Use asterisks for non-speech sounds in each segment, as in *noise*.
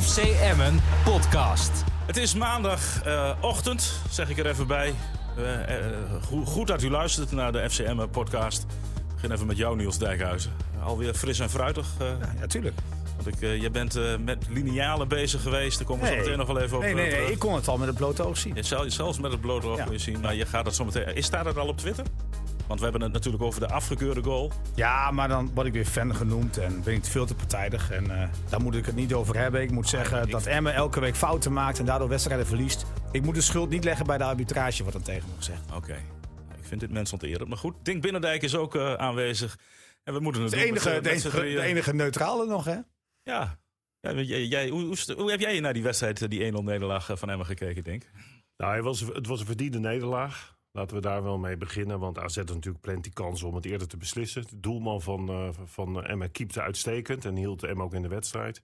FC Emmen podcast. Het is maandagochtend, zeg ik er even bij. Eh, eh, goed, goed dat u luistert naar de FCM podcast. Ik begin even met jou, Niels Dijkhuizen. Alweer fris en fruitig. eh, Ja, tuurlijk. want ik, eh, je bent eh, met linealen bezig geweest. Daar komen we zo meteen nog wel even op Nee, nee, nee, ik kon het al met het blote oog zien. Je zal- zelfs met het blote oog Ja. kun je zien. Maar je gaat het zo meteen... Is staat het al op Twitter? Want we hebben het natuurlijk over de afgekeurde goal. Ja, maar dan word ik weer fan genoemd en ben ik veel te partijdig. En eh, daar moet ik het niet over hebben. Ik moet zeggen ik- dat Emmen elke week fouten maakt en daardoor wedstrijden verliest. Ik moet de schuld niet leggen bij de arbitrage, wordt dan tegen me gezegd. Oké. Ik vind dit mensonterend. Maar goed, Dink Binnendijk is ook eh, aanwezig. En we moeten het De doen enige, met, de, eh, met enige, drieën. de enige neutrale nog, hè? Ja. ja jij, jij- hoe, hoe, hoe heb jij naar die wedstrijd, die 1-0 nederlaag van Emmen gekeken, Dink? Nou, het was, het was een verdiende nederlaag. Laten we daar wel mee beginnen. Want AZ had natuurlijk plenty kansen om het eerder te beslissen. De doelman van, eh van Emma keepte uitstekend. En hield Emma ook in de wedstrijd.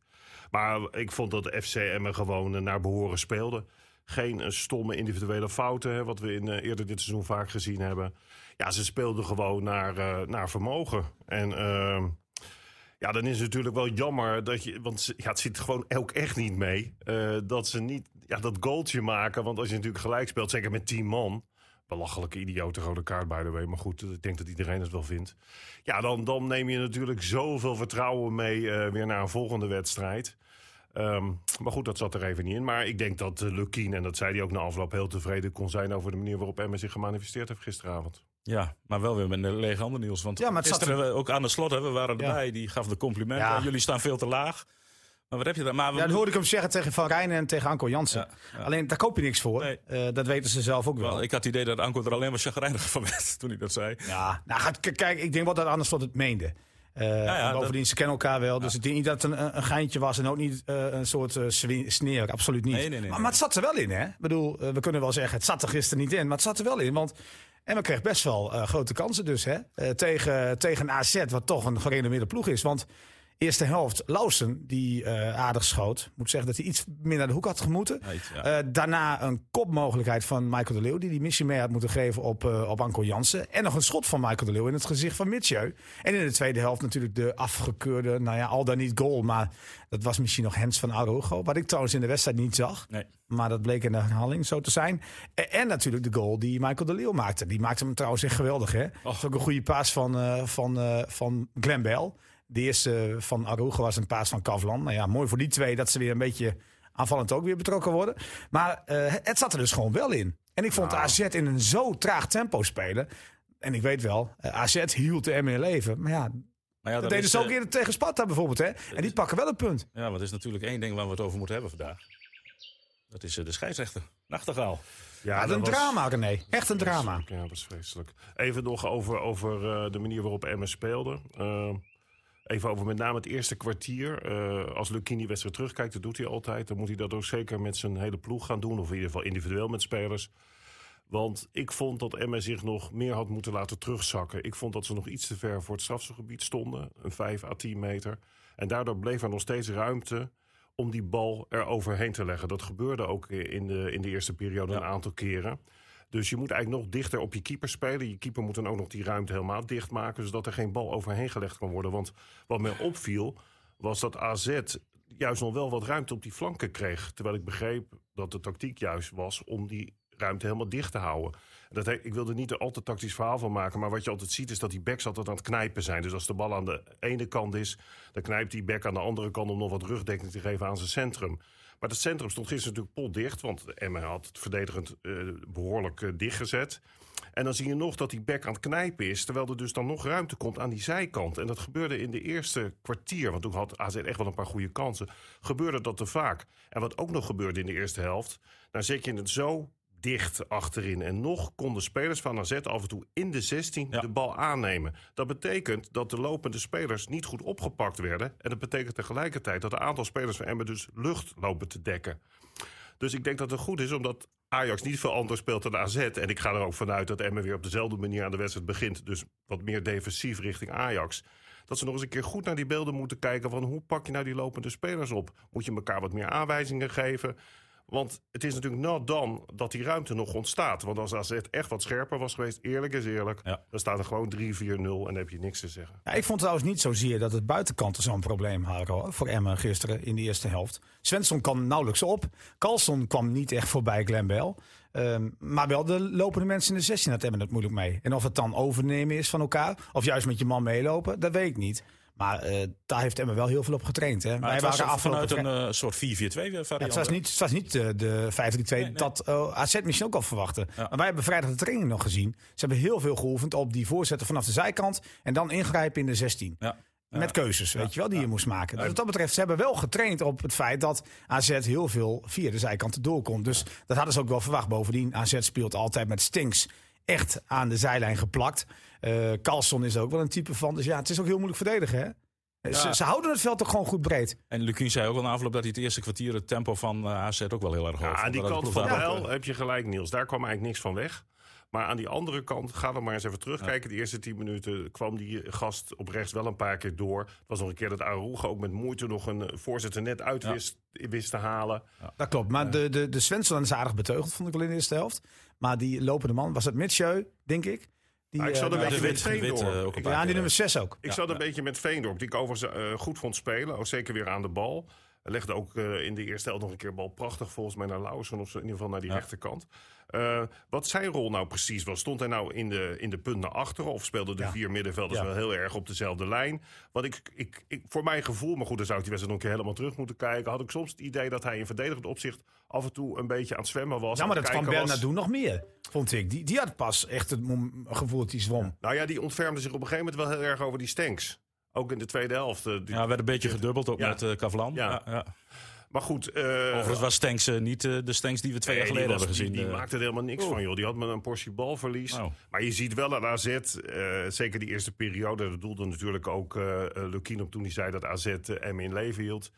Maar ik vond dat FC Emma gewoon eh, naar behoren speelde. Geen eh, stomme individuele fouten. Hè, wat we in, eerder dit seizoen vaak gezien hebben. Ja, ze speelden gewoon naar, naar vermogen. En... ehm, ja, dan is het natuurlijk wel jammer dat je. Want ja, het zit gewoon ook echt niet mee. dat ze niet ja, dat goaltje maken. Want als je natuurlijk gelijk speelt, zeker met 10 man. Belachelijke idiote rode kaart, by the way. Maar goed, ik denk dat iedereen het wel vindt. Ja, dan, dan neem je natuurlijk zoveel vertrouwen mee eh, weer naar een volgende wedstrijd. Ehm, maar goed, dat zat er even niet in. Maar ik denk dat uh, Lukien, en dat zei hij ook na afloop, heel tevreden kon zijn over de manier waarop Emmen zich gemanifesteerd heeft gisteravond. Ja, maar wel weer met een lege handen, Niels. Want Ja, maar het zat gisteren we ook aan de slot, hè, we waren Ja. erbij. Die gaf de complimenten. Ja. Jullie staan veel te laag. Maar wat heb je daar? Maar we Ja, dat hoorde ik hem zeggen tegen Van Rijn en tegen Anko Jansen. Ja, ja. Alleen, daar koop je niks voor. Nee. Eh, dat weten ze zelf ook wel. Wel, ik had het idee dat Anko er alleen maar chagrijnig van werd *laughs* toen hij dat zei. Ja, nou, kijk, ik denk wel dat anders wat het meende. Eh, ja, bovendien, ze kennen elkaar wel. Dus ik denk niet dat het een, een geintje was en ook niet eh, een soort swi- sneer. Absoluut niet. Nee, nee, nee, maar, maar het zat er wel in, hè? Ik bedoel, we kunnen wel zeggen, het zat er gisteren niet in. Maar het zat er wel in, want... En we kregen best wel grote kansen dus, hè? Tegen, tegen AZ, wat toch een gerenommeerde ploeg is. Want eerste helft, Lausen, die eh, aardig schoot. Moet zeggen dat hij iets meer naar de hoek had gemoeten. Ja. Eh, daarna een kopmogelijkheid van Michael de Leeuw. Die die missie mee had moeten geven op, eh, op Anko Jansen. En nog een schot van Michael de Leeuw in het gezicht van Mitchell. En in de tweede helft natuurlijk de afgekeurde, nou ja, al dan niet goal. Maar dat was misschien nog Hens van Araujo. Wat ik trouwens in de wedstrijd niet zag. Nee. Maar dat bleek in de herhaling zo te zijn. En, en natuurlijk de goal die Michael de Leeuw maakte. Die maakte hem trouwens echt geweldig. Hè? Dat is ook een goede paas van, van, van Glenn Bell. De eerste van Araujo was een paas van Kavlan. Nou ja, mooi voor die twee dat ze weer een beetje aanvallend ook weer betrokken worden. Maar eh, het zat er dus gewoon wel in. En ik vond Nou. AZ in een zo traag tempo spelen. En ik weet wel, eh, AZ hield de M in leven. Maar ja, Maar ja, dat deden ze ook eh, eerder tegen Sparta bijvoorbeeld. Hè? En die pakken wel een punt. Ja, maar er is natuurlijk één ding waar we het over moeten hebben vandaag. Dat is de scheidsrechter. Nachtegaal. Ja, dat een was- drama, René. Echt een drama. Ja, dat is vreselijk. Even nog over, over eh, de manier waarop Emmen speelde. Eh, even over met name het eerste kwartier. Eh, als Lukien die wedstrijd terugkijkt, dat doet hij altijd. Dan moet hij dat ook zeker met zijn hele ploeg gaan doen. Of in ieder geval individueel met spelers. Want ik vond dat Emmen zich nog meer had moeten laten terugzakken. Ik vond dat ze nog iets te ver voor het strafselgebied stonden. Een 5 à 10 meter. En daardoor bleef er nog steeds ruimte om die bal er overheen te leggen. Dat gebeurde ook in de, in de eerste periode een aantal keren. Dus je moet eigenlijk nog dichter op je keeper spelen. Je keeper moet dan ook nog die ruimte helemaal dichtmaken... zodat er geen bal overheen gelegd kan worden. Want wat mij opviel, was dat AZ juist nog wel wat ruimte op die flanken kreeg. Terwijl ik begreep dat de tactiek juist was om die ruimte helemaal dicht te houden. En Dat, ik wilde niet er al te tactisch verhaal van maken... maar wat je altijd ziet is dat die backs altijd aan het knijpen zijn. Dus als de bal aan de ene kant is... dan knijpt die back aan de andere kant om nog wat rugdekking te geven aan zijn centrum. Maar het centrum stond gisteren natuurlijk potdicht... want Emma had het verdedigend eh, behoorlijk eh, dichtgezet... En dan zie je nog dat die back aan het knijpen is... terwijl er dus dan nog ruimte komt aan die zijkant. En dat gebeurde in de eerste kwartier... want toen had AZ echt wel een paar goede kansen... gebeurde dat te vaak. En wat ook nog gebeurde in de eerste helft... dan zet je het zo dicht achterin. En nog konden spelers van AZ af en toe in de 16 Ja. de bal aannemen. Dat betekent dat de lopende spelers niet goed opgepakt werden. En dat betekent tegelijkertijd dat een aantal spelers van Emmen dus lucht lopen te dekken. Dus ik denk dat het goed is, omdat Ajax niet veel anders speelt dan AZ. En ik ga er ook vanuit dat Emmen weer op dezelfde manier aan de wedstrijd begint. Dus wat meer defensief richting Ajax. Dat ze nog eens een keer goed naar die beelden moeten kijken van hoe pak je nou die lopende spelers op? Moet je elkaar wat meer aanwijzingen geven? Want het is natuurlijk nou dan dat die ruimte nog ontstaat. Want als AZ echt wat scherper was geweest, eerlijk is eerlijk... Ja. dan staat er gewoon 3-4-0 en dan heb je niks te zeggen. Ja, ik vond trouwens niet zozeer dat het buitenkanten zo'n probleem hadden voor Emmen gisteren in de eerste helft. Svensson kwam nauwelijks op. Carlson kwam niet echt voorbij Glenn Bell. Ehm, maar wel de lopende mensen in de 16 had Emmen het moeilijk mee. En of het dan overnemen is van elkaar, of juist met je man meelopen, dat weet ik niet. Maar eh, daar heeft Emmen wel heel veel op getraind. Hè. Maar het was vanuit een eh, soort 4-4-2 variant. Ja, het was niet, het was niet eh, de 5-3-2 dat eh, AZ misschien ook al verwachtte. Ja. Maar wij hebben vrijdag de training nog gezien. Ze hebben heel veel geoefend op die voorzetten vanaf de zijkant. En dan ingrijpen in de 16. Ja. Met keuzes, weet je wel, die je moest maken. Dus wat dat betreft, ze hebben wel getraind op het feit dat AZ heel veel via de zijkanten doorkomt. Dus dat hadden ze ook wel verwacht. Bovendien, AZ speelt altijd met Stinks echt aan de zijlijn geplakt. Eh Carlson is er ook wel een type van. Dus ja, het is ook heel moeilijk verdedigen, hè? Ze, ze houden het veld toch gewoon goed breed. En Lukien zei ook al na afloop dat hij het eerste kwartier het tempo van eh, AZ ook wel heel erg hoog Ja, aan die kant van Bijl eh, heb je gelijk, Niels. Daar kwam eigenlijk niks van weg. Maar aan die andere kant, ga dan maar eens even terugkijken. De eerste tien minuten kwam die gast op rechts wel een paar keer door. Het was nog een keer dat Aruga ook met moeite nog een voorzitter net uit Ja. wist, wist te halen. Dat klopt. Maar de, de, de Svensson is aardig beteugeld, vond ik wel in de eerste helft. Maar die lopende man, was het Mitchell, denk ik? Die, Ah, ik zat een beetje wit, met Veendorp. ook een Ik- paar ja, die nummer 6 ook. Ik zat een beetje met Veendorp, die ik overigens eh, goed vond spelen. Ook zeker weer aan de bal. Hij legde ook eh, in de eerste helft nog een keer bal prachtig volgens mij naar Lausen. Of zo, in ieder geval naar die Ja. rechterkant. Eh, wat zijn rol nou precies was. Stond hij nou in de, in de punt naar achteren? Of speelden de Ja. vier middenvelders Ja. wel heel erg op dezelfde lijn? Want ik, ik, ik, voor mijn gevoel, maar goed, dan zou ik die wedstrijd nog een keer helemaal terug moeten kijken. Had ik soms het idee dat hij in verdedigend opzicht af en toe een beetje aan het zwemmen was. Ja, maar dat kwam. Bernardo nog meer, vond ik. Die, die had pas echt het gevoel dat hij zwom. Nou ja, die ontfermde zich op een gegeven moment wel heel erg over die stanks. Ook in de tweede helft. eh, die- Ja, werd een beetje gedubbeld ook met eh Kavlan. Ja. Ja. Maar goed. eh, Overigens was Stanks eh, niet eh, de Stanks die we twee Nee, jaar geleden was- hebben gezien. Die, die eh. maakte er helemaal niks van, joh. Die had met een portie balverlies. Oh. Maar je ziet wel aan AZ, eh, zeker die eerste periode... dat doelde natuurlijk ook eh eh, Lukien op toen hij zei dat AZ eh, hem in leven hield.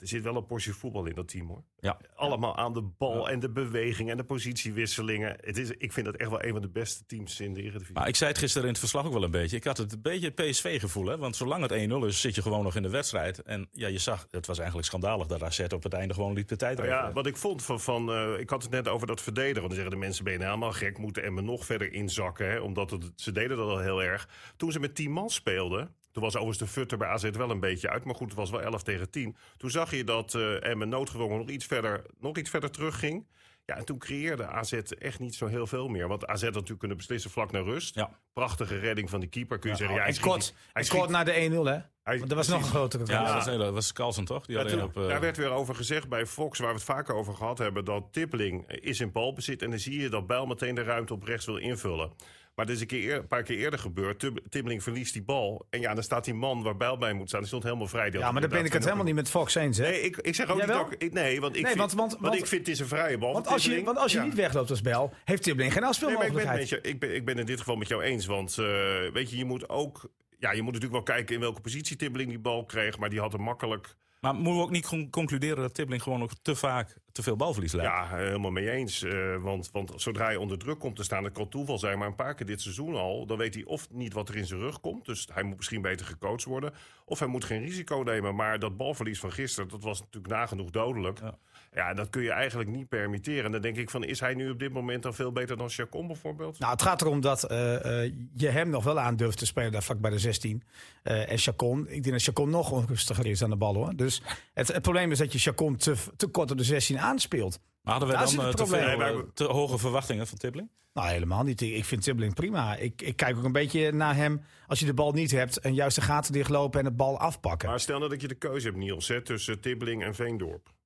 Er zit wel een portie voetbal in dat team, hoor. Ja. Allemaal aan de bal en de beweging en de positiewisselingen. Het is, ik vind dat echt wel een van de beste teams in de Eredivisie. Maar ik zei het gisteren in het verslag ook wel een beetje. Ik had het een beetje het PSV-gevoel. hè, Want zolang het 1-0 is, zit je gewoon nog in de wedstrijd. En ja, je zag, het was eigenlijk schandalig dat AZ op het einde gewoon liep de tijd Nou ja, wat ik vond van, van eh, ik had het net over dat verdedigen. Dan zeggen de mensen, ben je nou helemaal gek, moeten Emmen nog verder inzakken. Hè? Omdat het, ze deden dat al heel erg. Toen ze met 10 man speelden, toen was overigens de futter bij AZ wel een beetje uit. Maar goed, het was wel 11 tegen 10. Toen zag je dat eh Emmen noodgedwongen nog iets verder, nog iets verder terugging. Ja, en toen creëerde AZ echt niet zo heel veel meer. Want AZ had natuurlijk kunnen beslissen vlak naar rust. Ja. Prachtige redding van die keeper, kun je zeggen. Ja, hij en schiet kort, niet- hij schiet- kort naar de 1-0, hè? hij- Want er was nog een grotere Ja, kans. dat was, dat was Carlsen toch? Die Ja, alleen toen- op, eh, daar werd weer over gezegd bij Fox, waar we het vaker over gehad hebben, dat Tippeling is in balbezit. En dan zie je dat Bijl meteen de ruimte op rechts wil invullen. Maar dat is een, keer eer- een paar keer eerder gebeurd. Tippeling verliest die bal. En ja, dan staat die man waar Bijl bij moet staan. Die stond helemaal vrij. Ja, maar daar ben ik het helemaal niet met Fox eens, hè? Nee, ik, ik zeg ook niet ik- Nee, want ik, Nee, vind, want- want- want ik vind het is een vrije bal. Want als je, want als je Ja. niet wegloopt als bel, heeft Tibbling geen Nee, ik ben, afspeelmogelijkheid. je, ik, ben, ik ben in dit geval met jou eens. Want eh, weet je, je moet ook... Ja, je moet natuurlijk wel kijken in welke positie Tippeling die bal kreeg. Maar die had hem makkelijk... Maar moeten we ook niet con- concluderen dat Tibbling gewoon ook te vaak te veel balverlies leidt? Ja, helemaal mee eens. Eh, want, want zodra hij onder druk komt te staan, dat kan toeval zijn, maar een paar keer dit seizoen al, dan weet hij of niet wat er in zijn rug komt. Dus hij moet misschien beter gecoacht worden. Of hij moet geen risico nemen. Maar dat balverlies van gisteren, dat was natuurlijk nagenoeg dodelijk. Ja. Ja, dat kun je eigenlijk niet permitteren. En dan denk ik van, is hij nu op dit moment dan veel beter dan Chacon bijvoorbeeld? Nou, het gaat erom dat eh, eh, je hem nog wel aan durft te spelen daar vlak bij de 16. Eh, en Chacon, ik denk dat Chacon nog onrustiger is aan de bal hoor. Dus het, het probleem is dat je Chacon te, te kort op de 16 aanspeelt. Maar hadden we Daar dan te, veel, te hoge verwachtingen van Tibbling? Nou, helemaal niet. Ik ik vind Tibbling prima. Ik, ik kijk ook een beetje naar hem als je de bal niet hebt en juist de gaten dichtlopen en de bal afpakken. Maar stel nou dat je de keuze hebt, Niels, hè, tussen Tibbling en Veendorp.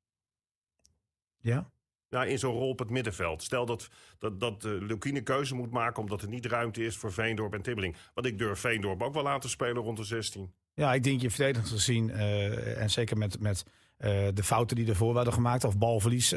Ja? Ja, in zo'n rol op het middenveld. Stel dat, dat, dat uh, keuze moet maken omdat er niet ruimte is voor Veendorp en Tibbling. Want ik durf Veendorp ook wel aan te spelen rond de 16. Ja, ik denk je verdedigend gezien, eh, en zeker met, met eh, de fouten die ervoor werden gemaakt, of balverlies,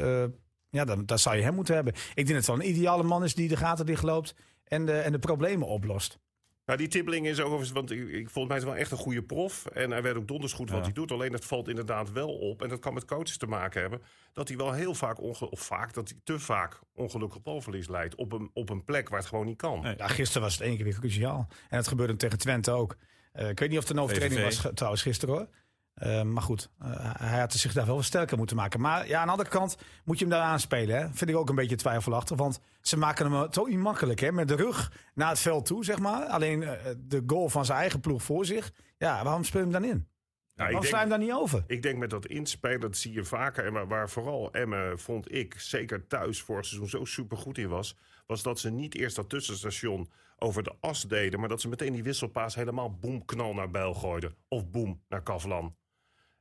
ja, dan, dan zou je hem moeten hebben. Ik denk dat het wel een ideale man is die de gaten dichtloopt en de, en de problemen oplost. Nou, die Tibbling is ook overigens, want ik, ik vond mij wel echt een goede prof. En hij weet ook donders goed wat Ja. hij doet. Alleen het valt inderdaad wel op, en dat kan met coaches te maken hebben, dat hij wel heel vaak, onge of vaak, dat hij te vaak ongelukkig balverlies leidt. Op een, op een plek waar het gewoon niet kan. Ja, gisteren was het één keer weer cruciaal. En dat gebeurde tegen Twente ook. Eh, ik weet niet of het een overtreding VVV. was trouwens gisteren hoor. Eh, maar goed, eh, hij had zich daar wel sterker moeten maken. Maar ja, aan de andere kant moet je hem daar aanspelen. Hè? Vind ik ook een beetje twijfelachtig. Want ze maken hem toch niet makkelijk. Hè? Met de rug naar het veld toe, zeg maar. Alleen eh, de goal van zijn eigen ploeg voor zich. Ja, waarom speel je hem dan in? Waarom sla je hem daar niet over? Ik denk met dat inspelen, dat zie je vaker. En waar, waar vooral Emmen, vond ik, zeker thuis vorig seizoen zo supergoed in was... was dat ze niet eerst dat tussenstation over de as deden... maar dat ze meteen die wisselpaas helemaal boemknal naar Bijl gooiden. Of boem naar Kavlan.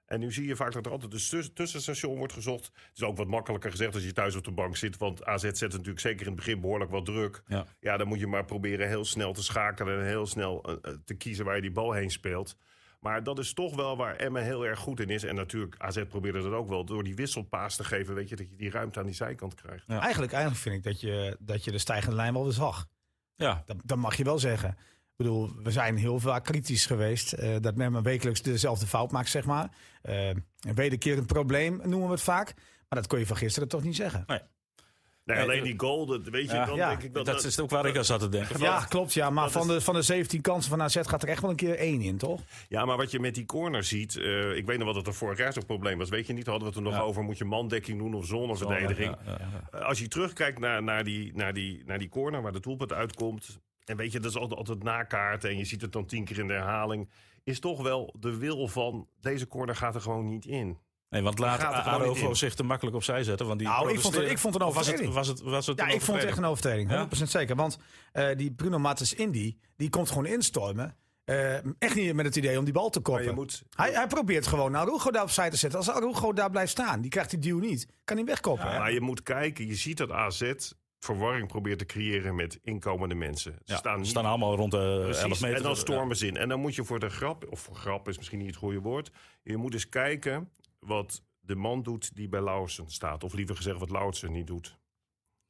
En nu zie je vaak dat er altijd een tuss- tussenstation wordt gezocht. Het is ook wat makkelijker gezegd als je thuis op de bank zit. Want AZ zet natuurlijk zeker in het begin behoorlijk wat druk. Ja. Ja, dan moet je maar proberen heel snel te schakelen... en heel snel eh, eh, te kiezen waar je die bal heen speelt. Maar dat is toch wel waar Emmen heel erg goed in is. En natuurlijk, AZ probeerde dat ook wel. Door die wisselpaas te geven, weet je, dat je die ruimte aan die zijkant krijgt. Ja. Eigenlijk, eigenlijk vind ik dat je, dat je de stijgende lijn wel weer zag. Ja, Dat, dat mag je wel zeggen. Ik bedoel, we zijn heel vaak kritisch geweest. eh, dat men wekelijks dezelfde fout maakt, zeg maar. Eh, een wederkerend probleem noemen we het vaak. Maar dat kon je van gisteren toch niet zeggen. Nee, Nee, alleen eh, die goal, dat, weet je, ja. dan Ja, denk ik dat... dat is ook waar ik aan zat te denken. Ja, klopt. Ja, maar dat van, is- de, van de 17 kansen van AZ gaat er echt wel een keer één in, toch? Ja, maar wat je met die corner ziet... eh, ik weet nog wat het er vorig jaar zo'n probleem was. Weet je niet, hadden we het er nog Ja. over... moet je mandekking doen of zonneverdediging. Ja, ja, ja. Eh, Als je terugkijkt naar, naar, die, naar, die, naar die corner waar de doelpunt uitkomt... en weet je, dat is altijd, altijd nakaarten... en je ziet het dan tien keer in de herhaling... is toch wel de wil van... deze corner gaat er gewoon niet in. Nee, want laat er Arogo zich te makkelijk opzij zetten. Want die Nou, ik vond het- ik vond het een Of was het, overtreding. was het, was het Ja, een ik vond het echt een overtreding? overtreding. 100% zeker. Want eh, die Bruno Mattes Indy, die komt gewoon instormen. Eh, echt niet met het idee om die bal te koppen. je moet... Hij, hij probeert gewoon Arugo daar opzij te zetten. Als Arugo daar blijft staan, die krijgt die duw niet. Kan hij wegkoppen. hè? Maar je moet kijken, je ziet dat AZ verwarring probeert te creëren met inkomende mensen. Ze Ja, staan niet staan allemaal rond de Precies, 11 meter. En dan stormen ze in. En dan moet je voor de grap, of voor grap is misschien niet het goede woord. Je moet eens kijken wat de man doet die bij Lauwersen staat. Of liever gezegd wat Lauwersen niet doet.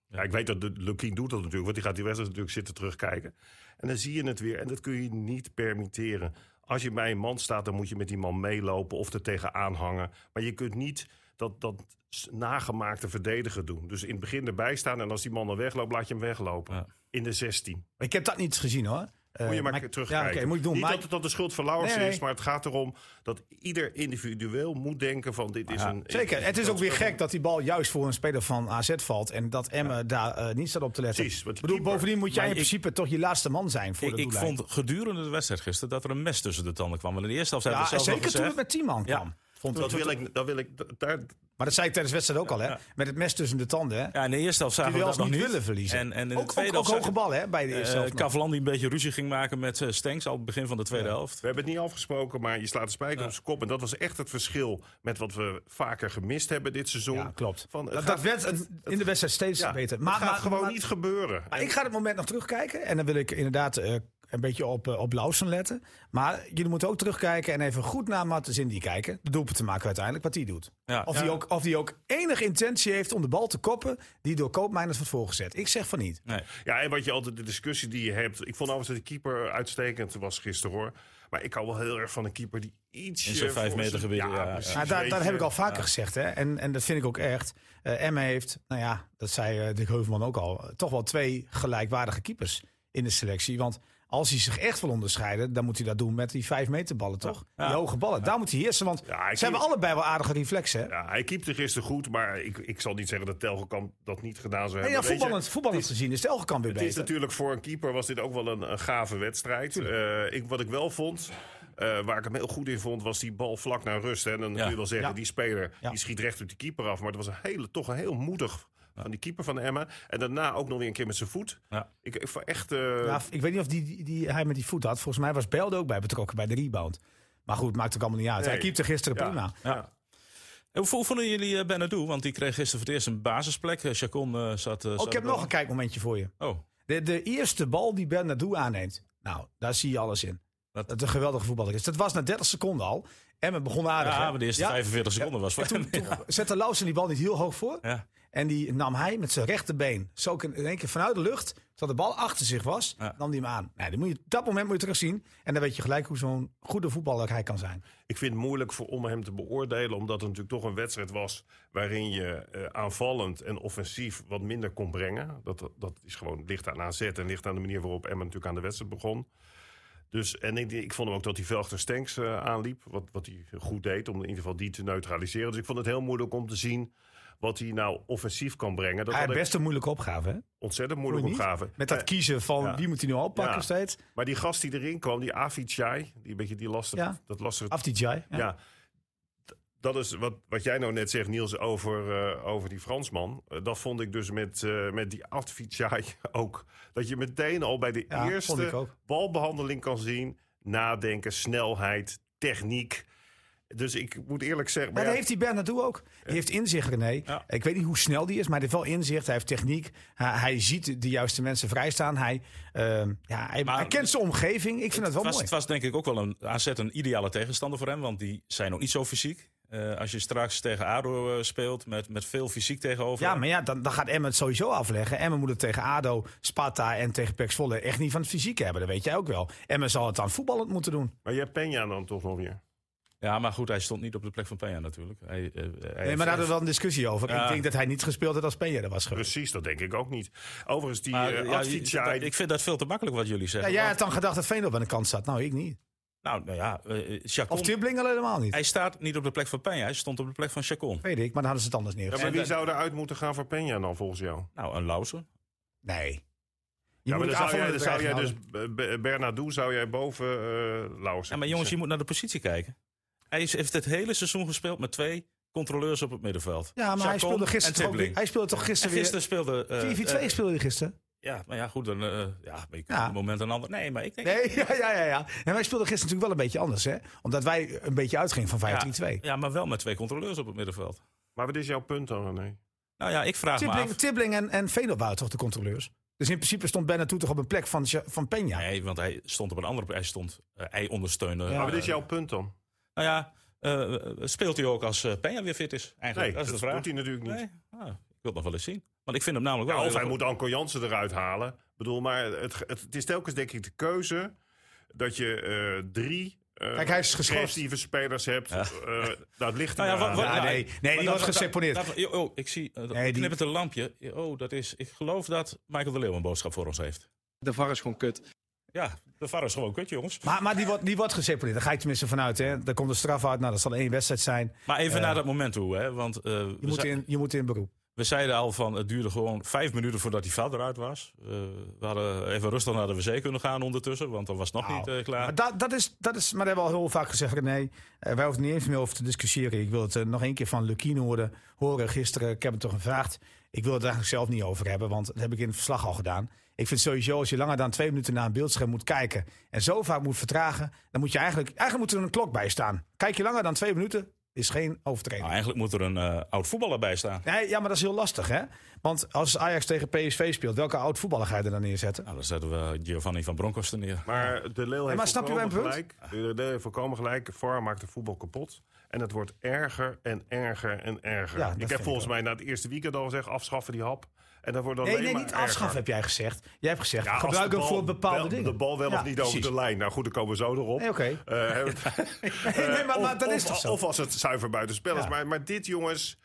Ja. ik weet dat de Lukien doet dat natuurlijk, want die gaat die wedstrijd natuurlijk zitten terugkijken. En dan zie je het weer en dat kun je niet permitteren. Als je bij een man staat, dan moet je met die man meelopen of er tegenaan hangen. Maar je kunt niet dat, dat nagemaakte verdedigen doen. Dus in het begin erbij staan en als die man dan wegloopt, laat je hem weglopen. Ja. In de 16. Ik heb dat niet gezien hoor. Eh, Moet je maar, maar terugkijken. Ja, oké, moet ik doen. Niet Maar dat het dat de schuld van Lauwers Nee, nee. is, maar het gaat erom dat ieder individueel moet denken van dit is Ja, een... Zeker. Het is ook weer gek dat die bal juist voor een speler van AZ valt. En dat Emmen daar eh, niet staat op te letten. Precies, want bedoel, keeper- bovendien moet jij in ik- principe toch je laatste man zijn voor Ik, de ik vond gedurende de wedstrijd gisteren dat er een mes tussen de tanden kwam. Want in de eerste helft hebben zelf zeker al toen het met 10 man Ja. kwam. Vond Dat wil ik, dat wil ik daar, Maar dat zei ik tijdens de wedstrijd ook al, hè? Ja. Met het mes tussen de tanden, hè? Ja, in de eerste helft zagen we wel dat nog niet willen verliezen. En, en in de ook ook, tweede ook helft hoge ballen, hè? Bij de eerste eh, helft. een beetje ruzie ging maken met uh, Stenks al het begin van de tweede helft. we hebben het niet afgesproken, maar je slaat de spijker op zijn kop. En dat was echt het verschil met wat we vaker gemist hebben dit seizoen. Ja, klopt. Van, dat, gaat- dat werd het- in de wedstrijd steeds ja, beter. Maar, het gaat gewoon maar- niet gebeuren. Maar ik ga het moment nog terugkijken. En dan wil ik inderdaad eh, een beetje op, eh, op Lausen letten. Maar jullie moeten ook terugkijken en even goed naar Martens Indy kijken. De doelpunt te maken uiteindelijk, wat hij doet. Ja, Of ja. hij ook, of die ook enige intentie heeft om de bal te koppen die door Koopmeiners wordt voorgezet. Ik zeg van niet. Nee. Ja, en wat je altijd, de discussie die je hebt. Ik vond overigens dat de keeper uitstekend was gisteren hoor. Maar ik hou wel heel erg van een keeper die iets. In zo'n vijf meter gebied, ja, ja. precies, daar, daar heb ik al vaker gezegd. Hè? En, en dat vind ik ook echt. Eh Emma heeft, nou ja, dat zei eh Dick Heuvelman ook al. Toch wel twee gelijkwaardige keepers in de selectie. Want als hij zich echt wil onderscheiden, dan moet hij dat doen met die vijf meter ballen, toch? Ja. Die hoge ballen. Daar moet hij heersen. Want Ja, ik ze hebben allebei wel aardige reflexen. Ja, hij keepte gisteren goed, maar ik, ik zal niet zeggen dat Telgekamp dat niet gedaan zou Nee, hebben. ja, Weet je, voetballend, voetballend gezien is de Elgekamp weer Het is beter. natuurlijk voor een keeper was dit ook wel een, een gave wedstrijd. Eh, ik, wat ik wel vond, eh, waar ik hem heel goed in vond, was die bal vlak naar rust. Hè. En dan Ja. kun je wel zeggen, Ja. die speler Ja. die schiet recht op die keeper af. Maar het was een hele, toch een heel moedig van die keeper van Emma. En daarna ook nog weer een keer met zijn voet. Ja. Ik, ik vond echt... eh, Ja, ik weet niet of die, die, die hij met die voet had. Volgens mij was Belde ook bij betrokken bij de rebound. Maar goed, maakt ook allemaal niet uit. Nee. Hij keepte gisteren ja, prima. ja. En Hoe, hoe vonden jullie uh, Benadou? Want die kreeg gisteren voor het eerst een basisplek. Uh, Chacon uh, zat... Uh, Oh, ik heb nog een kijkmomentje voor je. Oh, De, de eerste bal die Bernardo aanneemt. Nou, daar zie je alles in. Dat- het een geweldige voetballer is. Dat was na 30 seconden al. En we begonnen aardig. ja, hè? maar de eerste Ja. 45 seconden was voor En toen, toen zette Lausen die bal niet heel hoog voor. Ja. En die nam hij met zijn rechterbeen. Zo in één keer vanuit de lucht. Terwijl de bal achter zich was. Ja. Nam die hem aan. Nou, die moet je, op dat moment moet je terugzien. En dan weet je gelijk hoe zo'n goede voetballer hij kan zijn. Ik vind het moeilijk voor, om hem te beoordelen, omdat het natuurlijk toch een wedstrijd was waarin je eh, aanvallend en offensief wat minder kon brengen. Dat, dat is gewoon ligt aan AZ en ligt aan de manier waarop Emma natuurlijk aan de wedstrijd begon. Dus, en ik, ik vond hem ook dat hij veel achter Stenks eh, aanliep. Wat, wat hij goed deed, om in ieder geval die te neutraliseren. Dus ik vond het heel moeilijk om te zien wat hij nou offensief kan brengen. Dat Hij had best een moeilijke opgave, hè? ontzettend Vond je moeilijk niet? opgave. Met dat Eh, kiezen van ja. wie moet hij nu oppakken Ja. steeds. maar die gast die erin kwam, die Avicii, die een beetje die lastige, Ja. dat lastige Afdijay. Ja. Dat is wat, wat jij nou net zegt, Niels, over, eh, over die Fransman. Eh, dat vond ik dus met, eh, met die Avicii *laughs* ook. Dat je meteen al bij de eerste balbehandeling kan zien... nadenken, snelheid, techniek. Dus ik moet eerlijk zeggen... Maar maar dat ja, heeft die Bernardo ook. Die heeft inzicht, René. Ja. Ik weet niet hoe snel die is, maar hij heeft wel inzicht. Hij heeft techniek. Hij, hij ziet de juiste mensen vrijstaan. Hij, ehm, ja, hij, Maar- hij kent zijn omgeving. Ik vind dat wel het, was, mooi. het was denk ik ook wel een AZ een ideale tegenstander voor hem. Want die zijn nog niet zo fysiek. Eh, als je straks tegen ADO eh, speelt met, met veel fysiek tegenover. Ja, maar ja, dan, dan gaat Emmen het sowieso afleggen. Emmen moet het tegen ADO, Sparta en tegen PEC Zwolle echt niet van het fysiek hebben. Dat weet jij ook wel. Emmen zal het dan voetballend moeten doen. maar je hebt Peña dan toch nog weer. Ja, maar goed, hij stond niet op de plek van Peña natuurlijk. Hij, eh, hij Nee, maar daar hadden we wel een discussie over. Ja. Ik denk dat hij niet gespeeld had als Peña er was geweest. Precies, dat denk ik ook niet. Overigens, die Maar, eh, ja, je- Avicii... dat- ik vind dat veel te makkelijk wat jullie Ja, zeggen. jij want- had dan gedacht dat Veendorp aan de kant zat. Nou, ik niet. nou, nou ja, Chacon, Of Tibbling al helemaal niet. hij staat niet op de plek van Peña. Hij stond op de plek van Chacon. Weet ik, maar dan hadden ze het anders ja, neergezet. maar En wie zou eruit moeten gaan voor Peña dan, volgens jou? Nou, een Lausen. Nee. Je Ja, maar dan zou jij, dan zou jij dus Bernardo zou jij boven uh, Lauwers. Ja, maar jongens, je moet naar de positie kijken. Hij heeft het hele seizoen gespeeld met twee controleurs op het middenveld. Ja, maar hij speelde en gisteren toch, hij speelde toch En gisteren weer... gisteren speelde... eh, 4-4-2 eh, speelde hij gisteren. Ja, maar ja, goed, dan, eh, ja, maar je kunt Ja. op het moment een ander... Nee, maar ik denk... Nee, *laughs* ja, ja, ja. ja. En wij speelden gisteren natuurlijk wel een beetje anders, hè? Omdat wij een beetje uitgingen van 5-3-2. ja, ja, maar wel met twee controleurs op het middenveld. Maar wat is jouw punt dan, René? Nou ja, ik vraag me Tibbling, af... Tibbling en, en waren toch de controleurs? Dus in principe stond Bernardo toch op een plek van, van Peña. Nee, want hij stond op een andere... Hij stond... eh, hij ondersteunde... Ja. maar wat is jouw punt dan? Nou ja, eh, speelt hij ook als eh Peña weer fit is? Eigenlijk, Nee, dat is dat de vraag. doet hij natuurlijk niet. Nee? Ah, ik wil het nog wel eens zien. Want ik vind hem namelijk Ja, wel... of hij moet Anko Jansen eruit halen. Ik bedoel, maar het, het, het is telkens denk ik de keuze dat je eh, drie eh, Kijk, hij is geschorst. spelers hebt. Ja. Eh, het ligt Nou ja, eraan. wat- wat- Ja, nou, nee. Nee, die dat- wordt dat- geseponeerd. dat- Oh, ik zie... Uh, Nee, die- knippert een lampje. Oh, dat is... Ik geloof dat Michael de Leeuw een boodschap voor ons heeft. De VAR is gewoon kut. Ja, de VAR is gewoon kut, jongens. Maar, maar die, wordt, die wordt. Daar ga je tenminste vanuit. Hè? Daar komt een straf uit. Nou, dat zal één wedstrijd zijn. Maar even Eh, naar dat moment toe, hè. Want eh, Je moet, in, je moet in beroep. we zeiden al van... Het duurde gewoon vijf minuten voordat die fout eruit was. Eh, we hadden even rustig naar de wc kunnen gaan ondertussen. Want dan was het nog Nou, niet klaar. Maar dat, dat, is, dat is, maar dat hebben we al heel vaak gezegd, René. Eh, wij hoeven niet eens meer over te discussiëren. Ik wil het nog één keer van Lukien horen, horen gisteren. Ik heb het toch gevraagd. Ik wil het eigenlijk zelf niet over hebben, want dat heb ik in het verslag al gedaan. Ik vind sowieso, als je langer dan twee minuten naar een beeldscherm moet kijken... en zo vaak moet vertragen, dan moet je eigenlijk... Eigenlijk moet er een klok bij staan. Kijk je langer dan twee minuten, is geen overtreding. Nou, eigenlijk moet er een eh, oud voetballer bij staan. Nee, ja, maar dat is heel lastig, hè? Want als Ajax tegen PSV speelt, welke oud voetballer ga je er dan neerzetten? Nou, dan zetten we Giovanni van Bronckhorst neer. Maar de Leeuw heeft maar snap je volkomen mijn punt? gelijk. De Leeuw heeft volkomen gelijk. VAR maakt de voetbal kapot. En het wordt erger en erger en erger. Ja, ik heb volgens ook. mij na het eerste weekend al gezegd... afschaffen die hap. En dat wordt Nee, nee, niet afschaffen heb jij gezegd. Jij hebt gezegd, Ja, gebruik hem voor bepaalde wel- dingen. De bal wel Ja, of niet over de lijn. Nou goed, dan komen we zo erop. Nee, oké. Eh, we- *laughs* Nee, nee, maar, of, maar dat is of- toch zo? Of als het zuiver buitenspel is. Ja. Maar, maar dit, jongens...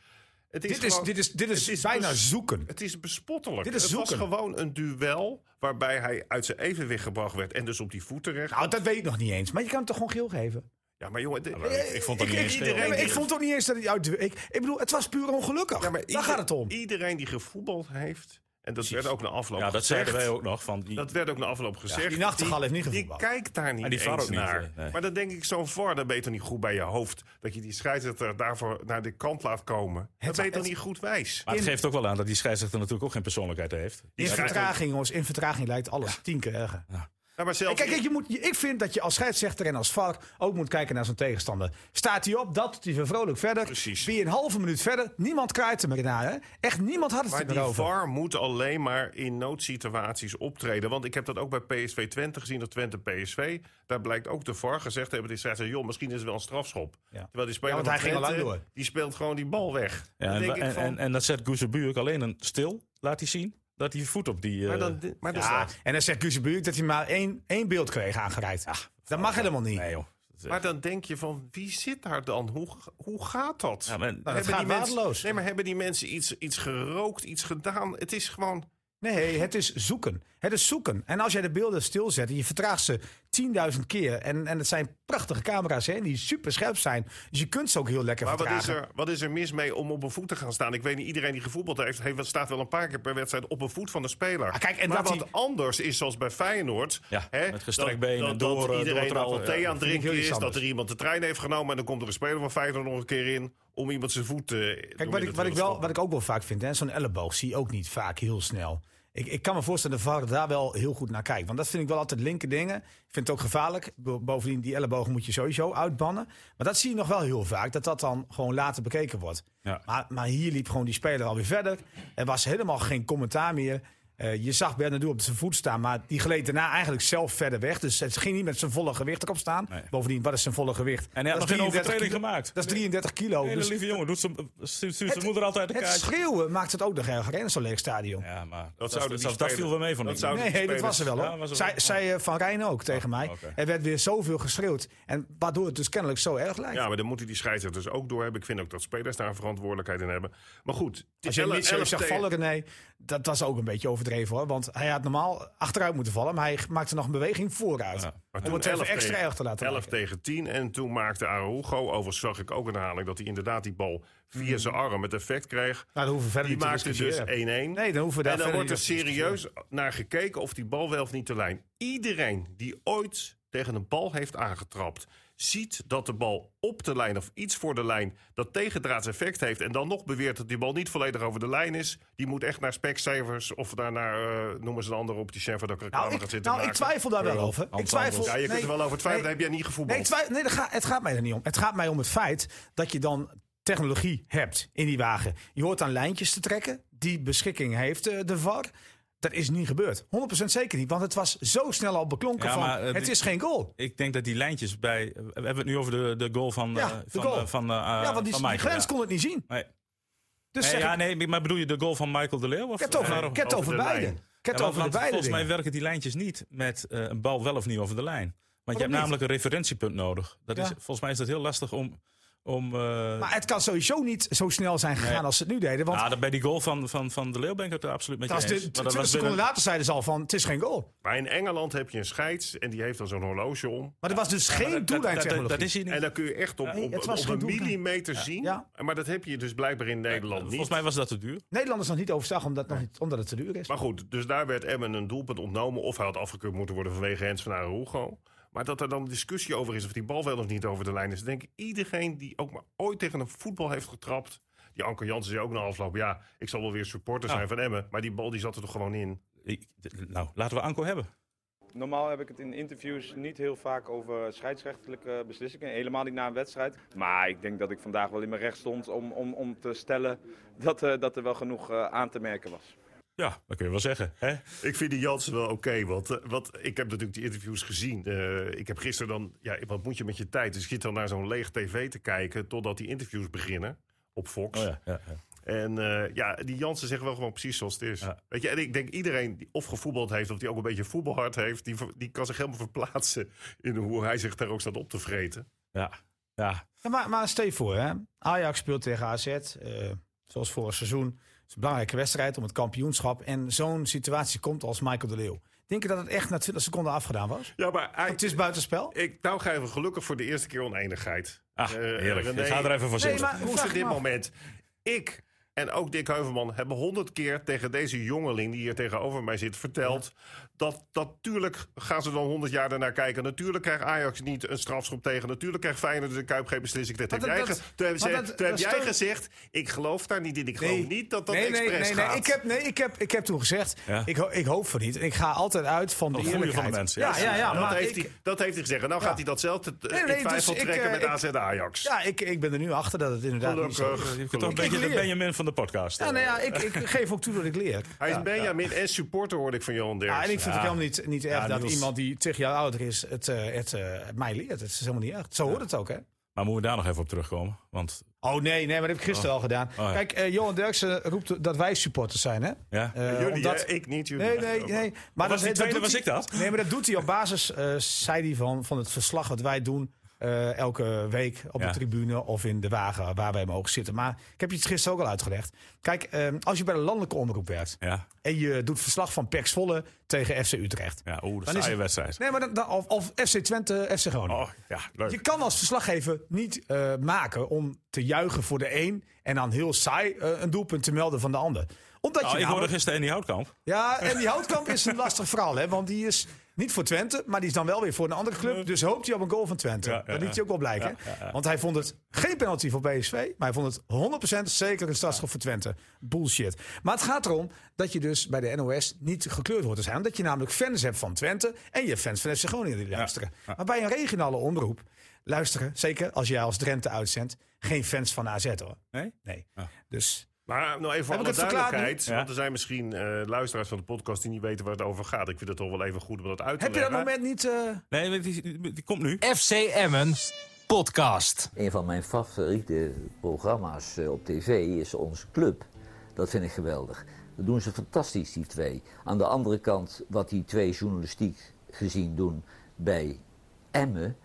Het is dit, is, dit is, dit is, bijna zoeken. Het is bespottelijk. Dit is het zoeken. was gewoon een duel waarbij hij uit zijn evenwicht gebracht werd. En dus op die voet terecht. Nou, dat weet ik nog niet eens. Maar je kan hem toch gewoon geel geven? Ja, maar jongen... de- maar ik- ik vond dat niet eens die- ik vond toch niet eens dat hij uit... Ik, ik bedoel, het was puur ongelukkig. Ja, maar Daar gaat het om. Iedereen die gevoetbald heeft... En dat Precies. werd ook na afloop Ja, dat gezegd. zeiden wij ook nog. Van die, Dat werd ook na afloop gezegd. die nachtegaal heeft niet Die gevoetbald. kijkt daar niet En die eens ook niet, naar. nee. Maar dan denk ik, zo'n VAR, je toch niet goed bij je hoofd. Dat je die scheidsrechter daarvoor naar de kant laat komen. Dat Het- toch het- niet goed wijs. maar het in- geeft ook wel aan dat die scheidsrechter natuurlijk ook geen persoonlijkheid heeft. In Ja, vertraging, jongens. In vertraging lijkt alles tien keer erger. Ja, maar zelfs kijk, je moet, ik vind dat je als scheidsrechter en als VAR ook moet kijken naar zo'n tegenstander. Staat hij op, dat doet hij weer vrolijk verder. Precies. Je een halve minuut verder, niemand kraait er meer naar. Hè? Echt niemand had het Maar er die meer over. VAR moet alleen maar in noodsituaties optreden. Want ik heb dat ook bij PSV Twente gezien, dat Twente PSV. Daar blijkt ook de VAR gezegd te hebben. Die zegt, joh, misschien is het wel een strafschop. Ja. Terwijl die speler Ja, want hij ging al lang door. Die speelt gewoon die bal weg. Ja, en, denk ik en, van, en, en dat zet Guzebu ook alleen een stil, laat hij zien. Dat hij voet op die... eh, maar dan, maar dan Ja, en dan zegt Guzebuurk dat hij maar één, één beeld kreeg aangereikt. dat mag helemaal niet. Nee joh. Dat- Maar dan denk je van, wie zit daar dan? Hoe, hoe gaat dat? Ja, maar- Nou, dat hebben die mensen, nee, maar hebben die mensen iets, iets gerookt, iets gedaan? Het is gewoon Nee, het is zoeken. Het is zoeken. En als jij de beelden stilzet en je vertraagt ze 10.000 keer. En, en het zijn prachtige camera's hè, die super scherp zijn. Dus je kunt ze ook heel lekker Maar wat vertragen. is, er, wat is er mis mee om op een voet te gaan staan? Ik weet niet, iedereen die gevoetbald heeft, heeft staat wel een paar keer per wedstrijd op een voet van de speler. Ah, kijk, en maar dat wat anders is, zoals bij Feyenoord... Ja, hè, met gestrekt dat- been en dat, door, dat eh, iedereen doortrappen, al thee ja. aan het drinken is, dat er iemand de trein heeft genomen... en dan komt er een speler van Feyenoord nog een keer in... om iemand zijn voet te Kijk, wat ik, wat, ik wel, wat ik ook wel vaak vind, hè, zo'n elleboog zie je ook niet vaak heel snel. Ik, ik kan me voorstellen dat de VAR daar wel heel goed naar kijkt. Want dat vind ik wel altijd linker dingen. Ik vind het ook gevaarlijk. Bo- Bovendien, die ellebogen moet je sowieso uitbannen. Maar dat zie je nog wel heel vaak, dat dat dan gewoon later bekeken wordt. Ja. Maar, maar hier liep gewoon die speler alweer verder. Er was helemaal geen commentaar meer. Eh, je zag Bernardo op zijn voet staan, maar die gleed daarna eigenlijk zelf verder weg. Dus het ging niet met zijn volle gewicht erop staan. Nee. Bovendien, wat is zijn volle gewicht? En hij had Dat nog geen 33 overtreding gemaakt. Dat is 33 kilo. Hele Dus lieve jongen, doet zijn, zijn moeder altijd het schreeuwen maakt het ook nog erger in zo'n leeg stadion. Ja, maar dat, Dat dat, zouden die zelfs dat viel wel mee van Dat zou- Nee, dat was er wel hoor. Ja, was er Zij, wel. zei eh, Van Rijn ook tegen mij. oké. Er werd weer zoveel geschreeuwd. En waardoor het dus kennelijk zo erg lijkt. Ja, maar dan moeten die scheidsrechters ook door hebben. Ik vind ook dat spelers daar een verantwoordelijkheid in hebben. Maar goed, Als je niet zegt vallen, René, dat was ook een beetje overdreven hoor. Want hij had normaal achteruit moeten vallen, maar hij maakte nog een beweging vooruit. Ja. Maar toen het even 11 extra tegen- erg te laten 11 lijken. tegen 10. En toen maakte Araujo, overigens zag ik ook een herhaling... dat hij inderdaad die bal via zijn arm het effect kreeg. Nou, dan hoeven we verder Die niet te maakte dus discussiëren. 1-1. Nee, dan hoeven we daar en dan wordt er serieus naar gekeken of die bal wel of niet de lijn. Iedereen die ooit tegen een bal heeft aangetrapt... ziet dat de bal op de lijn of iets voor de lijn... dat tegendraads effect heeft... en dan nog beweert dat die bal niet volledig over de lijn is... die moet echt naar specsavers of daar naar, eh, noemen ze een andere opticien... voor dat ik reclame Nou, gaat ik, zitten nou, ik twijfel daar wel over. Ik twijfel. Ja, je kunt nee, er wel over twijfelen, nee, heb jij niet gevoetbald. Nee, nee gaat, het gaat mij er niet om. Het gaat mij om het feit dat je dan technologie hebt in die wagen. Je hoort aan lijntjes te trekken. Die beschikking heeft eh, de VAR. Dat is niet gebeurd. 100% zeker niet. Want het was zo snel al beklonken Ja, van maar, eh, het is geen goal. Ik denk dat die lijntjes bij... We hebben het nu over de, de goal van, Ja, eh, de van, goal. eh, van, eh, ja, want die, van die Michael, grens ja. kon het niet zien. Nee. Dus Nee, zeg ja, ik, nee, maar bedoel je de goal van Michael de Leeuw? Of, ik heb het over, Eh, ik heb het over over de beide. lijn. Ik heb het Ja, over de beide volgens mij werken die lijntjes niet met eh, een bal wel of niet over de lijn. Want je hebt niet? namelijk een referentiepunt nodig. Dat is, volgens mij is dat heel lastig om... om eh, Maar het kan sowieso niet zo snel zijn gegaan Nee. als ze het nu deden. Want ja, bij die goal van, van, van de Leeuw ben ik het er absoluut was eens. de, Maar dat 20 was seconden binnen- later zeiden ze al van het is geen goal. Maar in Engeland heb je een scheids en die heeft dan zo'n horloge om. Maar er was dus geen doellijntechnologie. dat is hier niet. En dan kun je echt op, Nee, op, een millimeter zien. Ja. Maar dat heb je dus blijkbaar in Nederland niet. Volgens mij was dat te duur. Nederlanders nog niet overstag omdat, nog niet, omdat het te duur is. Maar goed, dus daar werd Emmen een doelpunt ontnomen. Of hij had afgekeurd moeten worden vanwege Hens van Araujo. Maar dat er dan discussie over is of die bal wel of niet over de lijn is. Denk ik, iedereen die ook maar ooit tegen een voetbal heeft getrapt. Die Anker Jansen zei ook na afloop. Ja, ik zal wel weer supporter zijn van Emmen. Maar die bal die zat er toch gewoon in. Ik- nou, laten we Anko hebben. Normaal heb ik het in interviews niet heel vaak over scheidsrechtelijke beslissingen. Helemaal niet na een wedstrijd. Maar ik denk dat ik vandaag wel in mijn recht stond om, om, om te stellen dat, eh, dat er wel genoeg eh, aan te merken was. Ja, dat kun je wel zeggen. Hè? Ik vind die Jansen wel oké. want, eh, want ik heb natuurlijk die interviews gezien. Eh, ik heb gisteren dan... Ja, wat moet je met je tijd? Dus je zit dan naar zo'n leeg tv te kijken... totdat die interviews beginnen op Fox. Oh ja, ja, ja. En eh, ja, die Jansen zegt wel gewoon precies zoals het is. Ja. Weet je, en ik denk iedereen die of gevoetbald heeft... of die ook een beetje voetbalhard heeft... die, die kan zich helemaal verplaatsen... in hoe hij zich daar ook staat op te vreten. ja. ja. Ja, maar, maar stel je voor, hè? Ajax speelt tegen AZ, eh, zoals vorig seizoen. Het is een belangrijke wedstrijd om het kampioenschap. En zo'n situatie komt als Michael de Leeuw. Denk je dat het echt na 20 seconden afgedaan was? Ja, maar hij, Het is buitenspel? ik, nou ga even gelukkig voor de eerste keer oneenigheid. Ah, Eh, heerlijk. René, Ik ga er even voor zitten. maar- Hoe is dit moment? Ik en ook Dick Heuvelman hebben honderd keer tegen deze jongeling die hier tegenover mij zit verteld. Dat natuurlijk gaan ze dan honderd jaar daarnaar kijken. Natuurlijk krijgt Ajax niet een strafschop tegen. Natuurlijk krijgt Feyenoord de Kuip geen beslissing. Dat heb jij, dat- ge- dat- toen heb, dat- toen dat jij steun- gezegd, ik geloof daar niet in. Ik geloof niet dat dat nee, nee, expres nee, nee. gaat. Ik heb, nee ik, heb, ik heb toen gezegd, Ja. ik, ho- ik hoop van niet. En ik ga altijd uit van de eerlijkheid. van de mensen, Ja, ja. ja, ja, dat, maar heeft ik, hij, dat heeft hij gezegd. En nou Ja. gaat hij datzelfde t- Nee, nee, in twijfel dus ik, trekken eh, met ik- AZ Ajax. ja, ik, ik ben er nu achter dat het inderdaad niet zo Gelukkig. is. Je van de podcast. Ja, nou ja, ik, ik *laughs* geef ook toe dat ik leer. Hij is Benjamin en supporter, hoorde ik van Johan Derks. Ja, en ik vind het helemaal niet, niet erg Ja, dat Niels. iemand die tig jaar ouder is het, eh, het, eh, het mij leert. Het is helemaal niet erg. Zo hoort het ook, hè? Maar moeten we daar nog even op terugkomen? Want Oh nee, nee, maar dat heb ik gisteren al gedaan. ja. Kijk, eh, Johan Derksen roept dat wij supporters zijn, hè? ja, Eh, Jullie, omdat- ik niet. Jullie. Nee, nee, nee. Maar was die tweede, doet was hij- ik dat? Nee, maar dat doet hij op basis, eh, zei hij, van, van het verslag wat wij doen eh, elke week op Ja. de tribune of in de wagen waar wij mogen zitten. Maar ik heb je het gisteren ook al uitgelegd. Kijk, ehm, als je bij de landelijke omroep werkt Ja, en je doet verslag van PEC Zwolle tegen FC Utrecht. ja oeh, dat is een wedstrijd. Nee, maar dan, dan- of, of FC Twente, FC Groningen. Oh, ja, leuk. Je kan als verslaggever niet eh, maken om te juichen voor de een en dan heel saai eh, een doelpunt te melden van de ander. Omdat Nou, je ik hoorde gisteren Andy Houtkamp. ja, en die Houtkamp is een *laughs* lastig verhaal, hè? Want die is niet voor Twente, maar die is dan wel weer voor een andere club. Dus hoopt hij op een goal van Twente. Ja, ja, dat liet hij ook wel blijken. Want hij vond het geen penalty voor PSV, maar hij vond het 100% zeker een strafschop voor Twente. Bullshit. Maar het gaat erom dat je dus bij de NOS niet gekleurd hoort te zijn. Omdat je namelijk fans hebt van Twente en je hebt fans van FC Groningen die luisteren. Maar bij een regionale omroep luisteren, zeker als jij als Drenthe uitzendt, geen fans van AZ hoor. Nee? Nee. Ah. Dus Maar nou even voor Heb alle verklaard duidelijkheid. Want er zijn misschien eh, luisteraars van de podcast die niet weten waar het over gaat. Ik vind het toch wel even goed om dat uit te heb je dat leggen. moment niet... eh, Nee, die, die, die komt nu. FC Emmen podcast. Een van mijn favoriete programma's eh, op tv is Onze Club. Dat vind ik geweldig. Dat doen ze fantastisch, die twee. Aan de andere kant, wat die twee journalistiek gezien doen bij Emmen,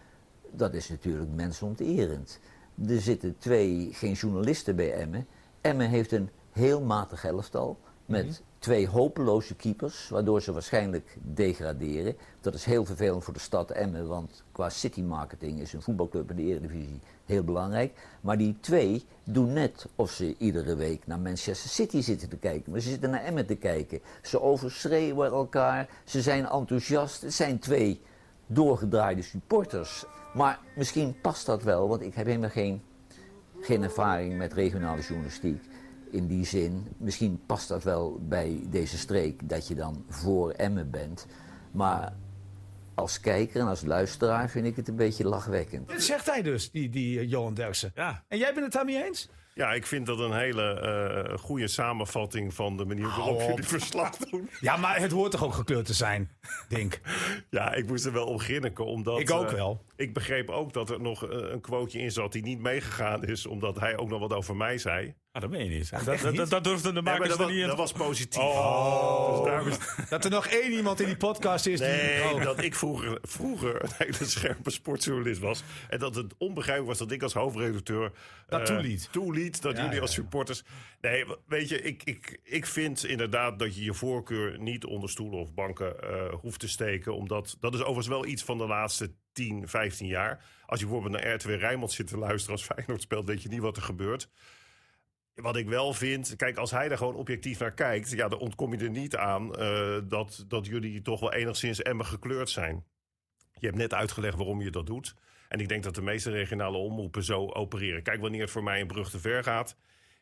dat is natuurlijk mensonterend. Er zitten twee, geen journalisten bij Emmen. Emmen heeft een heel matig elftal met twee hopeloze keepers, waardoor ze waarschijnlijk degraderen. Dat is heel vervelend voor de stad Emmen, want qua city marketing is een voetbalclub in de Eredivisie heel belangrijk. Maar die twee doen net of ze iedere week naar Manchester City zitten te kijken. Maar ze zitten naar Emmen te kijken. Ze overschreeuwen elkaar, ze zijn enthousiast. Het zijn twee doorgedraaide supporters. Maar misschien past dat wel, want ik heb helemaal geen geen ervaring met regionale journalistiek. In die zin, misschien past dat wel bij deze streek dat je dan voor Emmen bent. Maar als kijker en als luisteraar vind ik het een beetje lachwekkend. Dit zegt hij dus, die, die eh, Johan Derksen. Ja. En jij bent het daarmee eens? Ja, ik vind dat een hele eh, goede samenvatting van de manier waarop jullie verslag doen. Ja, maar het hoort toch ook gekleurd te zijn, denk. Ja, ik moest er wel om grinniken. Omdat, Ik ook eh, wel. Ik begreep ook dat er nog een quoteje in zat die niet meegegaan is. Omdat hij ook nog wat over mij zei. Ah, dat meen je niet. Dat, dat, dat, dat durfden de Nee, makers dat, er was, niet dat was positief. Oh. Dus daarom is- *laughs* Dat er nog één iemand in die podcast is die... Nee, Oh. dat ik vroeger, vroeger een hele scherpe sportjournalist was. En dat het onbegrijpelijk was dat ik als hoofdredacteur... Dat eh, toeliet. toeliet, dat Ja, jullie ja, als supporters... Nee, weet je, ik, ik, ik vind inderdaad dat je je voorkeur niet onder stoelen of banken eh, hoeft te steken. Omdat, dat is overigens wel iets van de laatste 10, 15 jaar. Als je bijvoorbeeld naar RTW Rijnmond zit te luisteren als Feyenoord speelt... weet je niet wat er gebeurt. Wat ik wel vind, kijk, als hij er gewoon objectief naar kijkt, ja, dan ontkom je er niet aan eh, dat, dat jullie toch wel enigszins emmer gekleurd zijn. Je hebt net uitgelegd waarom je dat doet. En ik denk dat de meeste regionale omroepen zo opereren. Kijk, wanneer het voor mij een brug te ver gaat,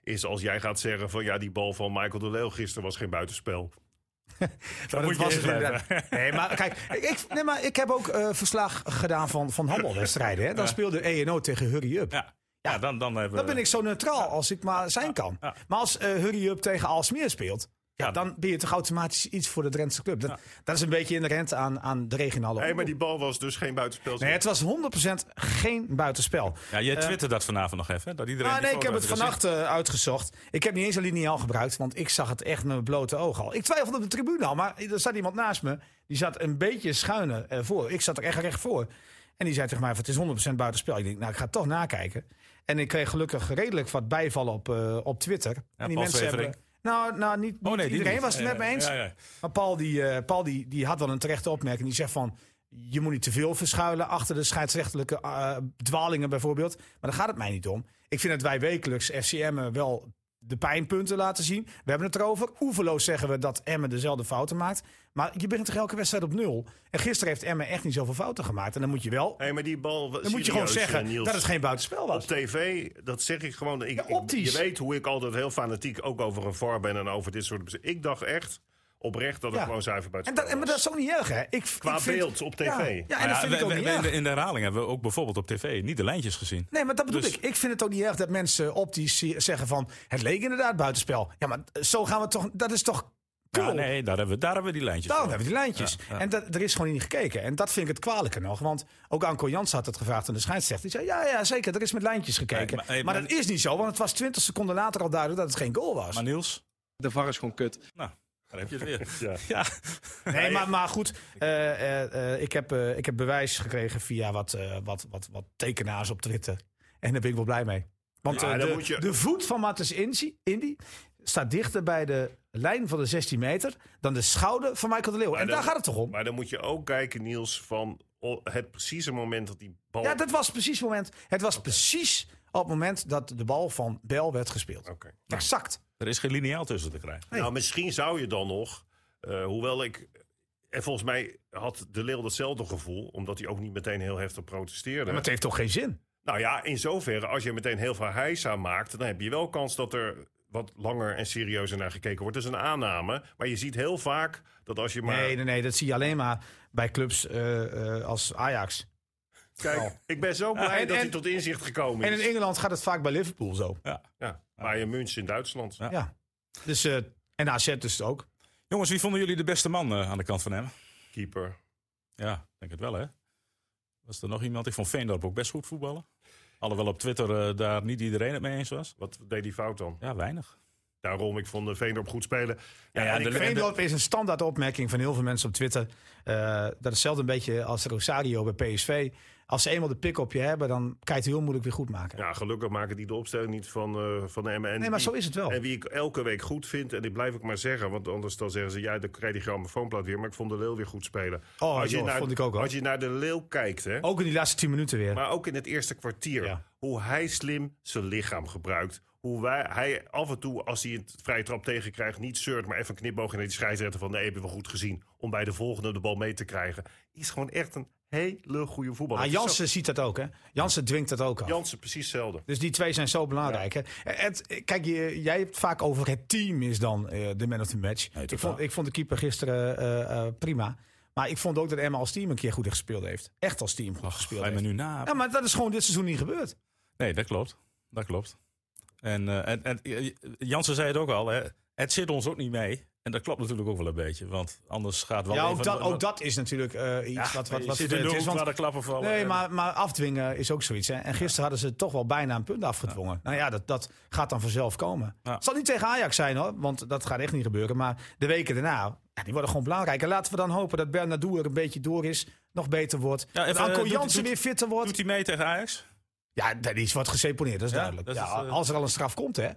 is als jij gaat zeggen van ja, die bal van Michael de Leeuw gisteren was geen buitenspel. *laughs* Dat moet je was het. Nee, maar kijk, ik, nee, maar ik heb ook eh, verslag gedaan van, van *laughs* handbalwedstrijden. Hè. Dan speelde ENO tegen Hurry Up. Ja. Ja, dan, dan hebben Dan ben ik zo neutraal als ik maar zijn kan. ja. Maar als eh, Hurry Up tegen Alsmeer speelt... Ja, Ja. dan ben je toch automatisch iets voor de Drentse club. Dat, dat is een beetje inherent aan, aan de regionale Nee, maar die bal was dus geen buitenspel. Nee, het was 100% geen buitenspel. Ja, je twittert dat vanavond nog even. Dat iedereen Ah, die nee, ik heb het vannacht eh, uitgezocht. Ik heb niet eens een lineaal gebruikt, want ik zag het echt met mijn blote ogen al. Ik twijfelde op de tribune al, maar er zat iemand naast me. Die zat een beetje schuiner eh, voor. Ik zat er echt recht voor. En die zei tegen mij, van, het is 100% buitenspel. Ik denk, nou, ik ga het toch nakijken. En ik kreeg gelukkig redelijk wat bijvallen op, eh, op Twitter. en die Paul mensen hebben... Nou, nou niet, niet Oh nee, iedereen niet. was het met me eens. Ja, ja. Maar Paul, die, eh, Paul die, die had wel een terechte opmerking. Die zegt van, je moet niet te veel verschuilen achter de scheidsrechtelijke eh, dwalingen bijvoorbeeld. Maar daar gaat het mij niet om. Ik vind dat wij wekelijks FCM wel de pijnpunten laten zien. We hebben het erover. Oeverloos zeggen we dat Emmen dezelfde fouten maakt. Maar je begint toch elke wedstrijd op nul. En gisteren heeft Emmen echt niet zoveel fouten gemaakt. En dan moet je wel, Nee, maar die bal. dan moet je gewoon zeggen Niels, dat het geen buitenspel was. Op tv, dat zeg ik gewoon. Ik, Ja, optisch. Je weet hoe ik altijd heel fanatiek ook over een VAR ben en over dit soort. Ik dacht echt oprecht dat het Ja. gewoon zuiver buiten En dat, en, maar dat is ook niet erg, hè? Ik, Qua ik vind- beeld op tv. Ja, ja, en dat ik ook we- niet we- in, erg. de, in de herhaling hebben we ook bijvoorbeeld op tv niet de lijntjes gezien. Nee, maar dat bedoel Dus- ik. Ik vind het ook niet erg dat mensen optisch zeggen van... het leek inderdaad buitenspel. Ja, maar zo gaan we toch... Dat is toch Ja, nee, daar hebben we, daar hebben we die lijntjes voor. hebben we die lijntjes. Ja, ja. En dat, er is gewoon niet gekeken. En dat vind ik het kwalijke nog. Want ook Anko Jans had het gevraagd aan de scheidsrechter. Die zei, ja, ja, zeker, er is met lijntjes gekeken. Nee, maar- maar- dat is niet zo, want het was 20 seconden later al duidelijk dat het geen goal was. Maar Niels, De VAR is gewoon kut. nou, Daar heb je het *laughs* weer. Ja. Ja. Nee, maar, maar goed. eh, eh, eh, ik, heb, eh, ik heb bewijs gekregen via wat, eh, wat, wat, wat tekenaars op Twitter. En daar ben ik wel blij mee. Want Ja, de, je- de voet van Mattes Indy, Indy staat dichter bij de lijn van de 16 meter dan de schouder van Michael de Leeuw. En dan- daar gaat het toch om? Maar dan moet je ook kijken, Niels, van het precieze moment dat die bal... Ja, dat was precies het moment. Het was precies op het moment dat de bal van Bel werd gespeeld. Oké. Exact. Er is geen lineaal tussen te krijgen. Nou, misschien zou je dan nog, eh, hoewel ik... En volgens mij had De Leeuw datzelfde gevoel, omdat hij ook niet meteen heel heftig protesteerde. Maar het heeft toch geen zin? Nou ja, in zoverre, als je meteen heel veel heisa maakt, dan heb je wel kans dat er wat langer en serieuzer naar gekeken wordt. Dat is een aanname. Maar je ziet heel vaak dat als je maar. Nee, nee, nee. Dat zie je alleen maar bij clubs eh, eh, als Ajax. Kijk, ik ben zo blij en- dat hij en- tot inzicht gekomen En is. in Engeland gaat het vaak bij Liverpool zo. Ja. Ja, Bayern München in Duitsland. Ja. Ja. Dus, eh, en AZ dus ook. Jongens, wie vonden jullie de beste man eh, aan de kant van hem? Keeper. Ja, denk het wel, hè? Was er nog iemand? Ik vond Veendorp ook best goed voetballen. Alhoewel op Twitter eh, daar niet iedereen het mee eens was. Wat deed hij fout dan? Ja, weinig. Daarom, ik vond de Veendorp goed spelen. Ja, ja, en de- ik- Veendorp is een standaard opmerking van heel veel mensen op Twitter. Eh, dat is hetzelfde een beetje als Rosario bij PSV. Als ze eenmaal de pik op je hebben, dan kan je het heel moeilijk weer goed maken. ja, gelukkig maken die de opstelling niet van, eh van de MN. nee, maar zo is het wel. En wie ik elke week goed vind, en ik blijf ook maar zeggen, want anders dan zeggen ze, ja, dan krijg je die grammofoonplaat weer. Maar ik vond de Leeuw weer goed spelen. Oh, joh, vond ik ook, hoor. Als je naar de Leeuw kijkt, hè, Ook in die laatste 10 minuten weer. maar ook in het eerste kwartier, Ja. hoe hij slim zijn lichaam gebruikt. Hoe wij, hij af en toe, als hij een vrije trap tegenkrijgt, niet zeurt, maar even een knipoog naar die scheidsrechter van nee, hebben we goed gezien. Om bij de volgende de bal mee te krijgen. Is gewoon echt een hele goede voetballer. Ah, Jansen ziet dat ook, hè? Jansen dwingt dat ook af. Jansen, precies hetzelfde. Dus die twee zijn zo belangrijk. Hè? Het, kijk, je, jij hebt vaak over het team is dan eh, de man of the match. Nee, ik, vond, ik vond de keeper gisteren eh, eh, prima. Maar ik vond ook dat Emma als team een keer goed gespeeld heeft. Echt als team goed gespeeld je me heeft. nu na? Ja, maar dat is gewoon dit seizoen niet gebeurd. Nee, dat klopt. Dat klopt. En, eh, en, en eh, Jansen zei het ook al, hè, het zit ons ook niet mee. En dat klopt natuurlijk ook wel een beetje. Want anders gaat wel Ja, ook dat, ook dat is natuurlijk eh, iets Ja, wat, wat, zit in de is. Want, de klappen vallen. nee, En- maar, maar afdwingen is ook zoiets. Hè? En gisteren hadden ze toch wel bijna een punt afgedwongen. Nou ja, dat, dat gaat dan vanzelf komen. Het zal niet tegen Ajax zijn hoor, want dat gaat echt niet gebeuren. Maar de weken daarna, die worden gewoon belangrijk. En laten we dan hopen dat Bernardo er een beetje door is. Nog beter wordt. Ja, dat even, Anko Jansen weer fitter wordt. Doet hij mee tegen Ajax? Ja, dat is wat geseponeerd, dat is duidelijk. dat is, ja, eh, als er al een straf komt, hè.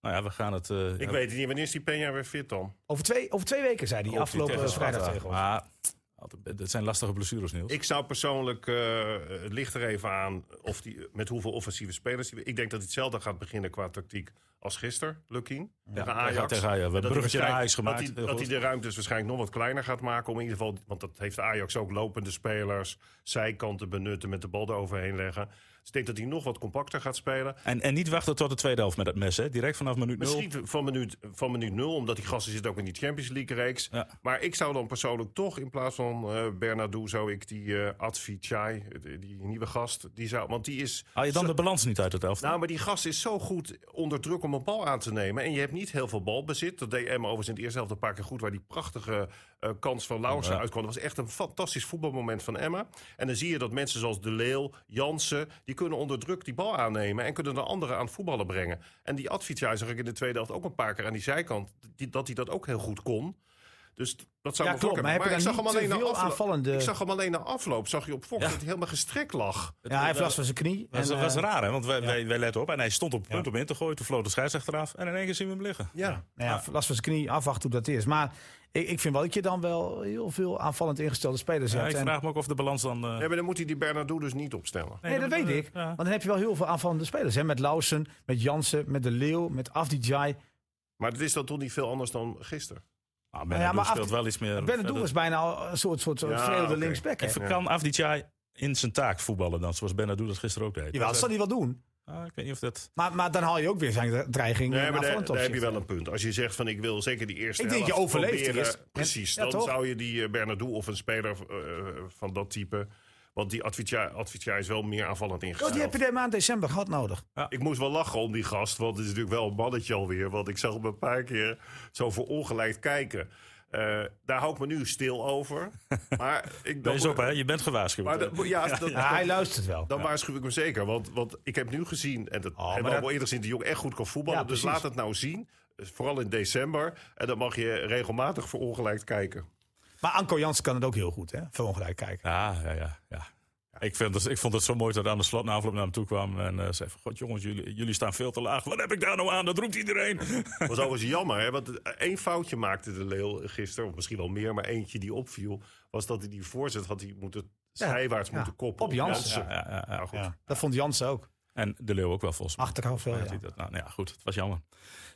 Nou ja, we gaan het... eh, Ik ja, weet niet, wanneer is die Peña weer fit dan? Over twee, over twee weken, zei hij, afgelopen tegen vrijdag tegen ons. Altijd- dat zijn lastige blessures, Niels. Ik zou persoonlijk, eh, het ligt er even aan of die, met hoeveel offensieve spelers. Die, ik denk dat hij hetzelfde gaat beginnen qua tactiek als gisteren, Lukien. tegen Ajax. Ja, tegen Ajax. We hebben bruggetje naar Ajax gemaakt. Dat hij, dat hij goed. de ruimtes waarschijnlijk nog wat kleiner gaat maken. Om in ieder geval, want dat heeft Ajax ook lopende spelers. Zijkanten benutten, met de bal eroverheen leggen. Ik denk dat hij nog wat compacter gaat spelen. En, en niet wachten tot de tweede helft met het mes, hè? Direct vanaf minuut nul. Misschien van minuut, van minuut nul, omdat die gasten zitten ook in die Champions League reeks. Ja. Maar ik zou dan persoonlijk toch in plaats van eh Bernardo zou ik die eh Advi Chai, die, nieuwe gast, die zou, want die is. Haal je dan zo- de balans niet uit het elftal? nou, maar die gast is zo goed onder druk om een bal aan te nemen. En je hebt niet heel veel balbezit. Dat deed Emma overigens in het eerste helft een paar keer goed... waar die prachtige eh, kans van Lauwersen Ja. uitkwam. Dat was echt een fantastisch voetbalmoment van Emma. En dan zie je dat mensen zoals De Leeuw, Jansen... die kunnen onder druk die bal aannemen... en kunnen de anderen aan het voetballen brengen. En die Advitja zag ik in de tweede helft ook een paar keer aan die zijkant... Dat hij dat ook heel goed kon. Dus dat zou Ja, me klopt, maar ik zag hem alleen na veel afloop. aanvallende- Ik zag hem alleen na afloop. Zag je op Fox Ja. dat hij helemaal gestrekt lag. ja, hij heeft last van zijn knie. Dat was, en, was eh, raar, hè? Want wij, wij, wij letten op en hij stond op het punt om in te gooien. Toen floot de scheidsrechter af en in één keer zien we hem liggen. Ja. Nou ja, last van zijn knie, afwachten hoe dat is. Maar ik, ik vind wel dat je dan wel heel veel aanvallend ingestelde spelers Ja, hebt. ik En- vraag me ook of de balans dan... eh, Nee, maar dan moet hij die Bernardo dus niet opstellen. nee, dat weet ik. ja. Want dan heb je wel heel veel aanvallende spelers. Hè? Met Lausen, met Jansen, met De Leeuw, met Afdijay. Maar het is dan toch niet veel anders dan gisteren? Nou, ja, Bernardo maar af- speelt wel iets meer... Verder. is bijna al een soort, soort, soort Ja, linksback. hè? Even kan Afdijay in zijn taak voetballen dan, zoals Bernardo dat gisteren ook deed. Jawel, dat zal hij wel doen. Ah, ik weet niet of dat... Maar, maar dan haal je ook weer zijn dreiging Nee, naar maar daar, daar heb je wel een punt. Als je zegt van ik wil zeker die eerste Ik denk, je overleeft proberen, Precies, ja, dan toch? zou je die eh, Bernardo of een speler eh, van dat type... Want die Advitia is wel meer aanvallend Oh, die ingesteld. heb je de maand december gehad nodig. Ik moest wel lachen om die gast, want het is natuurlijk wel een mannetje alweer. Want ik zag hem een paar keer zo verongelijkt kijken. Eh, daar hou ik me nu stil over. *laughs* Maar ik Wees op, hè? Je bent gewaarschuwd. Maar dat- ja, dat, Ja, hij luistert wel. Dan waarschuw ik hem zeker. Want, want ik heb nu gezien, en dat Oh, hebben we dat- al eerder gezien, die jong echt goed kan voetballen. Ja, dus precies. laat het nou zien. vooral in december. En dan mag je regelmatig verongelijkt kijken. Maar Anko Jansen kan het ook heel goed, hè? Verongelijk kijken. Ja, ja, ja. ja. Ik, vind het, ik vond het zo mooi dat aan de slot na afloop naar hem toe kwam. En eh, zei van, god jongens, jullie, jullie staan veel te laag. Wat heb ik daar nou aan? Dat roept iedereen. Dat was overigens jammer, hè? want één foutje maakte de Leeuw gisteren, of misschien wel meer, maar eentje die opviel, was dat hij die voorzet had hij moeten zijwaarts ja. moeten koppen. Op Jansen. Ja, ja, ja, ja. Nou, goed. Ja, dat vond Jansen ook. En de Leeuw ook wel volgens mij. Achteraf wel, Ja, dat. Nou, nou ja, goed, het was jammer.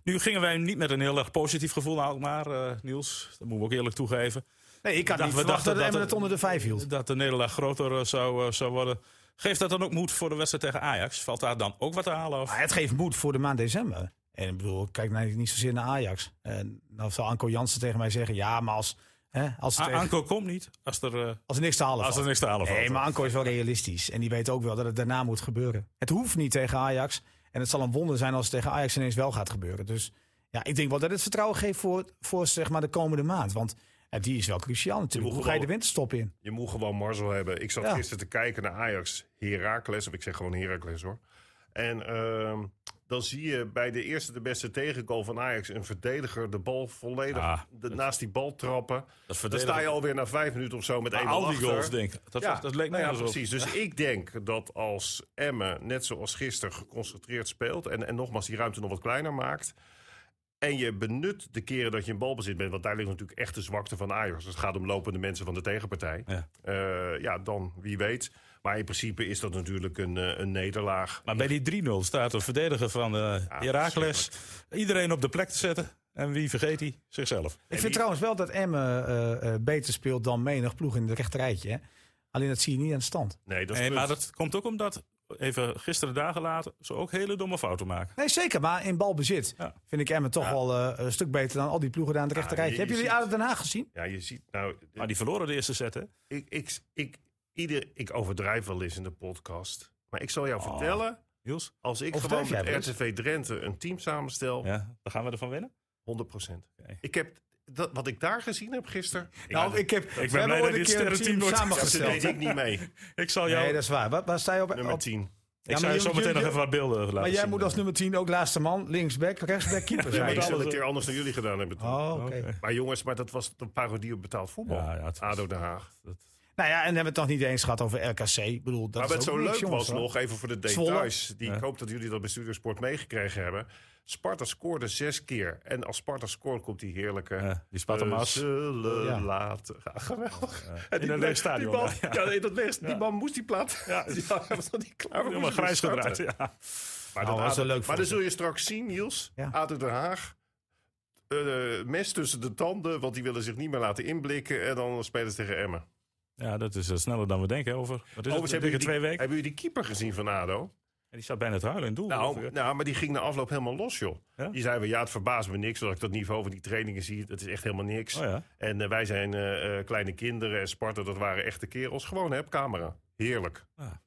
Nu gingen wij niet met een heel erg positief gevoel naar Alkmaar, eh, Niels. Dat moeten we ook eerlijk toegeven. Nee, ik had dacht- niet we verwacht dachten dat dat het- onder de vijf hield. Dat de nederlaag groter eh, zou, eh, zou worden. Geeft dat dan ook moed voor de wedstrijd tegen Ajax? Valt daar dan ook wat te halen? Of? Maar het geeft moed voor de maand december. En ik bedoel, kijk nou niet zozeer naar Ajax. En dan zal Anko Jansen tegen mij zeggen... ja, maar als, hè, als, het A- tegen- Anko komt niet als er, eh, als er niks te halen als er niks te halen valt. Nee, maar Anko is wel realistisch. En die weet ook wel dat het daarna moet gebeuren. Het hoeft niet tegen Ajax. En het zal een wonder zijn als het tegen Ajax ineens wel gaat gebeuren. Dus ja, ik denk wel dat het vertrouwen geeft voor, voor zeg maar, de komende maand. Want ja, die is wel cruciaal natuurlijk. Hoe ga je de winterstop in? Je moet gewoon Marcel hebben. Ik zat Ja. gisteren te kijken naar Ajax Heracles. Of ik zeg gewoon Heracles hoor. En ehm, dan zie je bij de eerste de beste tegengoal van Ajax... een verdediger de bal volledig Ah, de, naast die bal trappen. dat Dan sta je alweer na vijf minuten of zo met één Maar al die goals, denk ik. Dat, was- dat leek nou ja, precies. Dus ik denk dat als Emmen, net zoals gisteren, geconcentreerd speelt... En, en nogmaals die ruimte nog wat kleiner maakt... en je benut de keren dat je in balbezit bent... want daar ligt natuurlijk echt de zwakte van Ajax. Als het gaat om lopende mensen van de tegenpartij. Ja. Eh, ja, dan wie weet. Maar in principe is dat natuurlijk een, eh, een nederlaag. Maar bij die 3-0 staat een verdediger van uh, Heracles. Iedereen op de plek te zetten. En wie vergeet hij? Zichzelf. Ik vind trouwens wel dat Emmen eh, eh, beter speelt dan menig ploeg in het rechterrijtje. Hè? Alleen dat zie je niet aan de stand. Nee, dat is Nee, maar dat komt ook omdat, even gisteren dagen later, ze ook hele domme fouten maken. Nee, zeker. Maar in balbezit Ja. vind ik Emmen toch wel eh, een stuk beter dan al die ploegen daar aan het rechterrijtje. je- Hebben je jullie uit Den Haag gezien? Ja, je ziet nou... Maar die verloren de eerste set, hè? Ik, ik, ik, ieder, ik overdrijf wel eens in de podcast. Maar ik zal jou Oh. vertellen... Niels? Als ik gewoon met? RTV Drenthe een team samenstel, Ja, dan gaan we ervan winnen. 100 procent. Oké. Ik heb dat, wat ik daar gezien heb gisteren. Nou, ik heb. ben we hebben blij dat een dit keer een sterrenteam wordt. dat samengesteld. *laughs* deed ik niet mee. Ik zal jou... Nee, dat is waar. Waar, waar sta je op? Nummer op- 10. ik Ja, zal maar je zo meteen je- nog even wat beelden laten Maar jij zien. moet als nummer 10 ook laatste man, linksback, rechtsback, *laughs* keeper Ja, zijn. maar ik alles selecteer ook. anders dan jullie gedaan hebben. toen. Oh, oké. Maar jongens, maar dat was een parodie op betaald voetbal. Ja, ja, het was- ADO Den Haag. Dat- Nou ja, en hebben we het nog niet eens gehad over RKC. Ik bedoel, dat maar wat zo leuk jongens, was hoor. nog, even voor de details. Die, Ja. Ik hoop dat jullie dat bij Studiosport meegekregen hebben. Sparta scoorde zes keer. En als Sparta scoort, komt die heerlijke... Ja, die Spartamas. We zullen Ja. laten... Ja, geweldig. En In die een bleef- leeg stadion, Die, man, ja. dat leeg, die man moest die plaat... Ja, *laughs* hij was nog niet klaar. Helemaal grijs gedraaid, ja. Maar, Nou, dat was leuk maar dan zul je straks zien, Niels. Ja. ADO Den Haag. eh, mes tussen de tanden, want die willen zich niet meer laten inblikken. En dan spelen ze tegen Emmen. Ja, dat is eh, sneller dan we denken over. Wat is het? hebben jullie, twee die, weken? hebben jullie die keeper gezien van ADO? En die staat bijna te huilen in het doel. Nou, nou, maar die ging na afloop helemaal los, joh. Ja? Die zei, wel, ja, het verbaast me niks. Als ik dat niveau van die trainingen zie, dat is echt helemaal niks. Oh ja. En eh, wij zijn eh, eh, kleine kinderen en Sparta, dat waren echte kerels. Gewoon, hè, op camera. Heerlijk. Ja,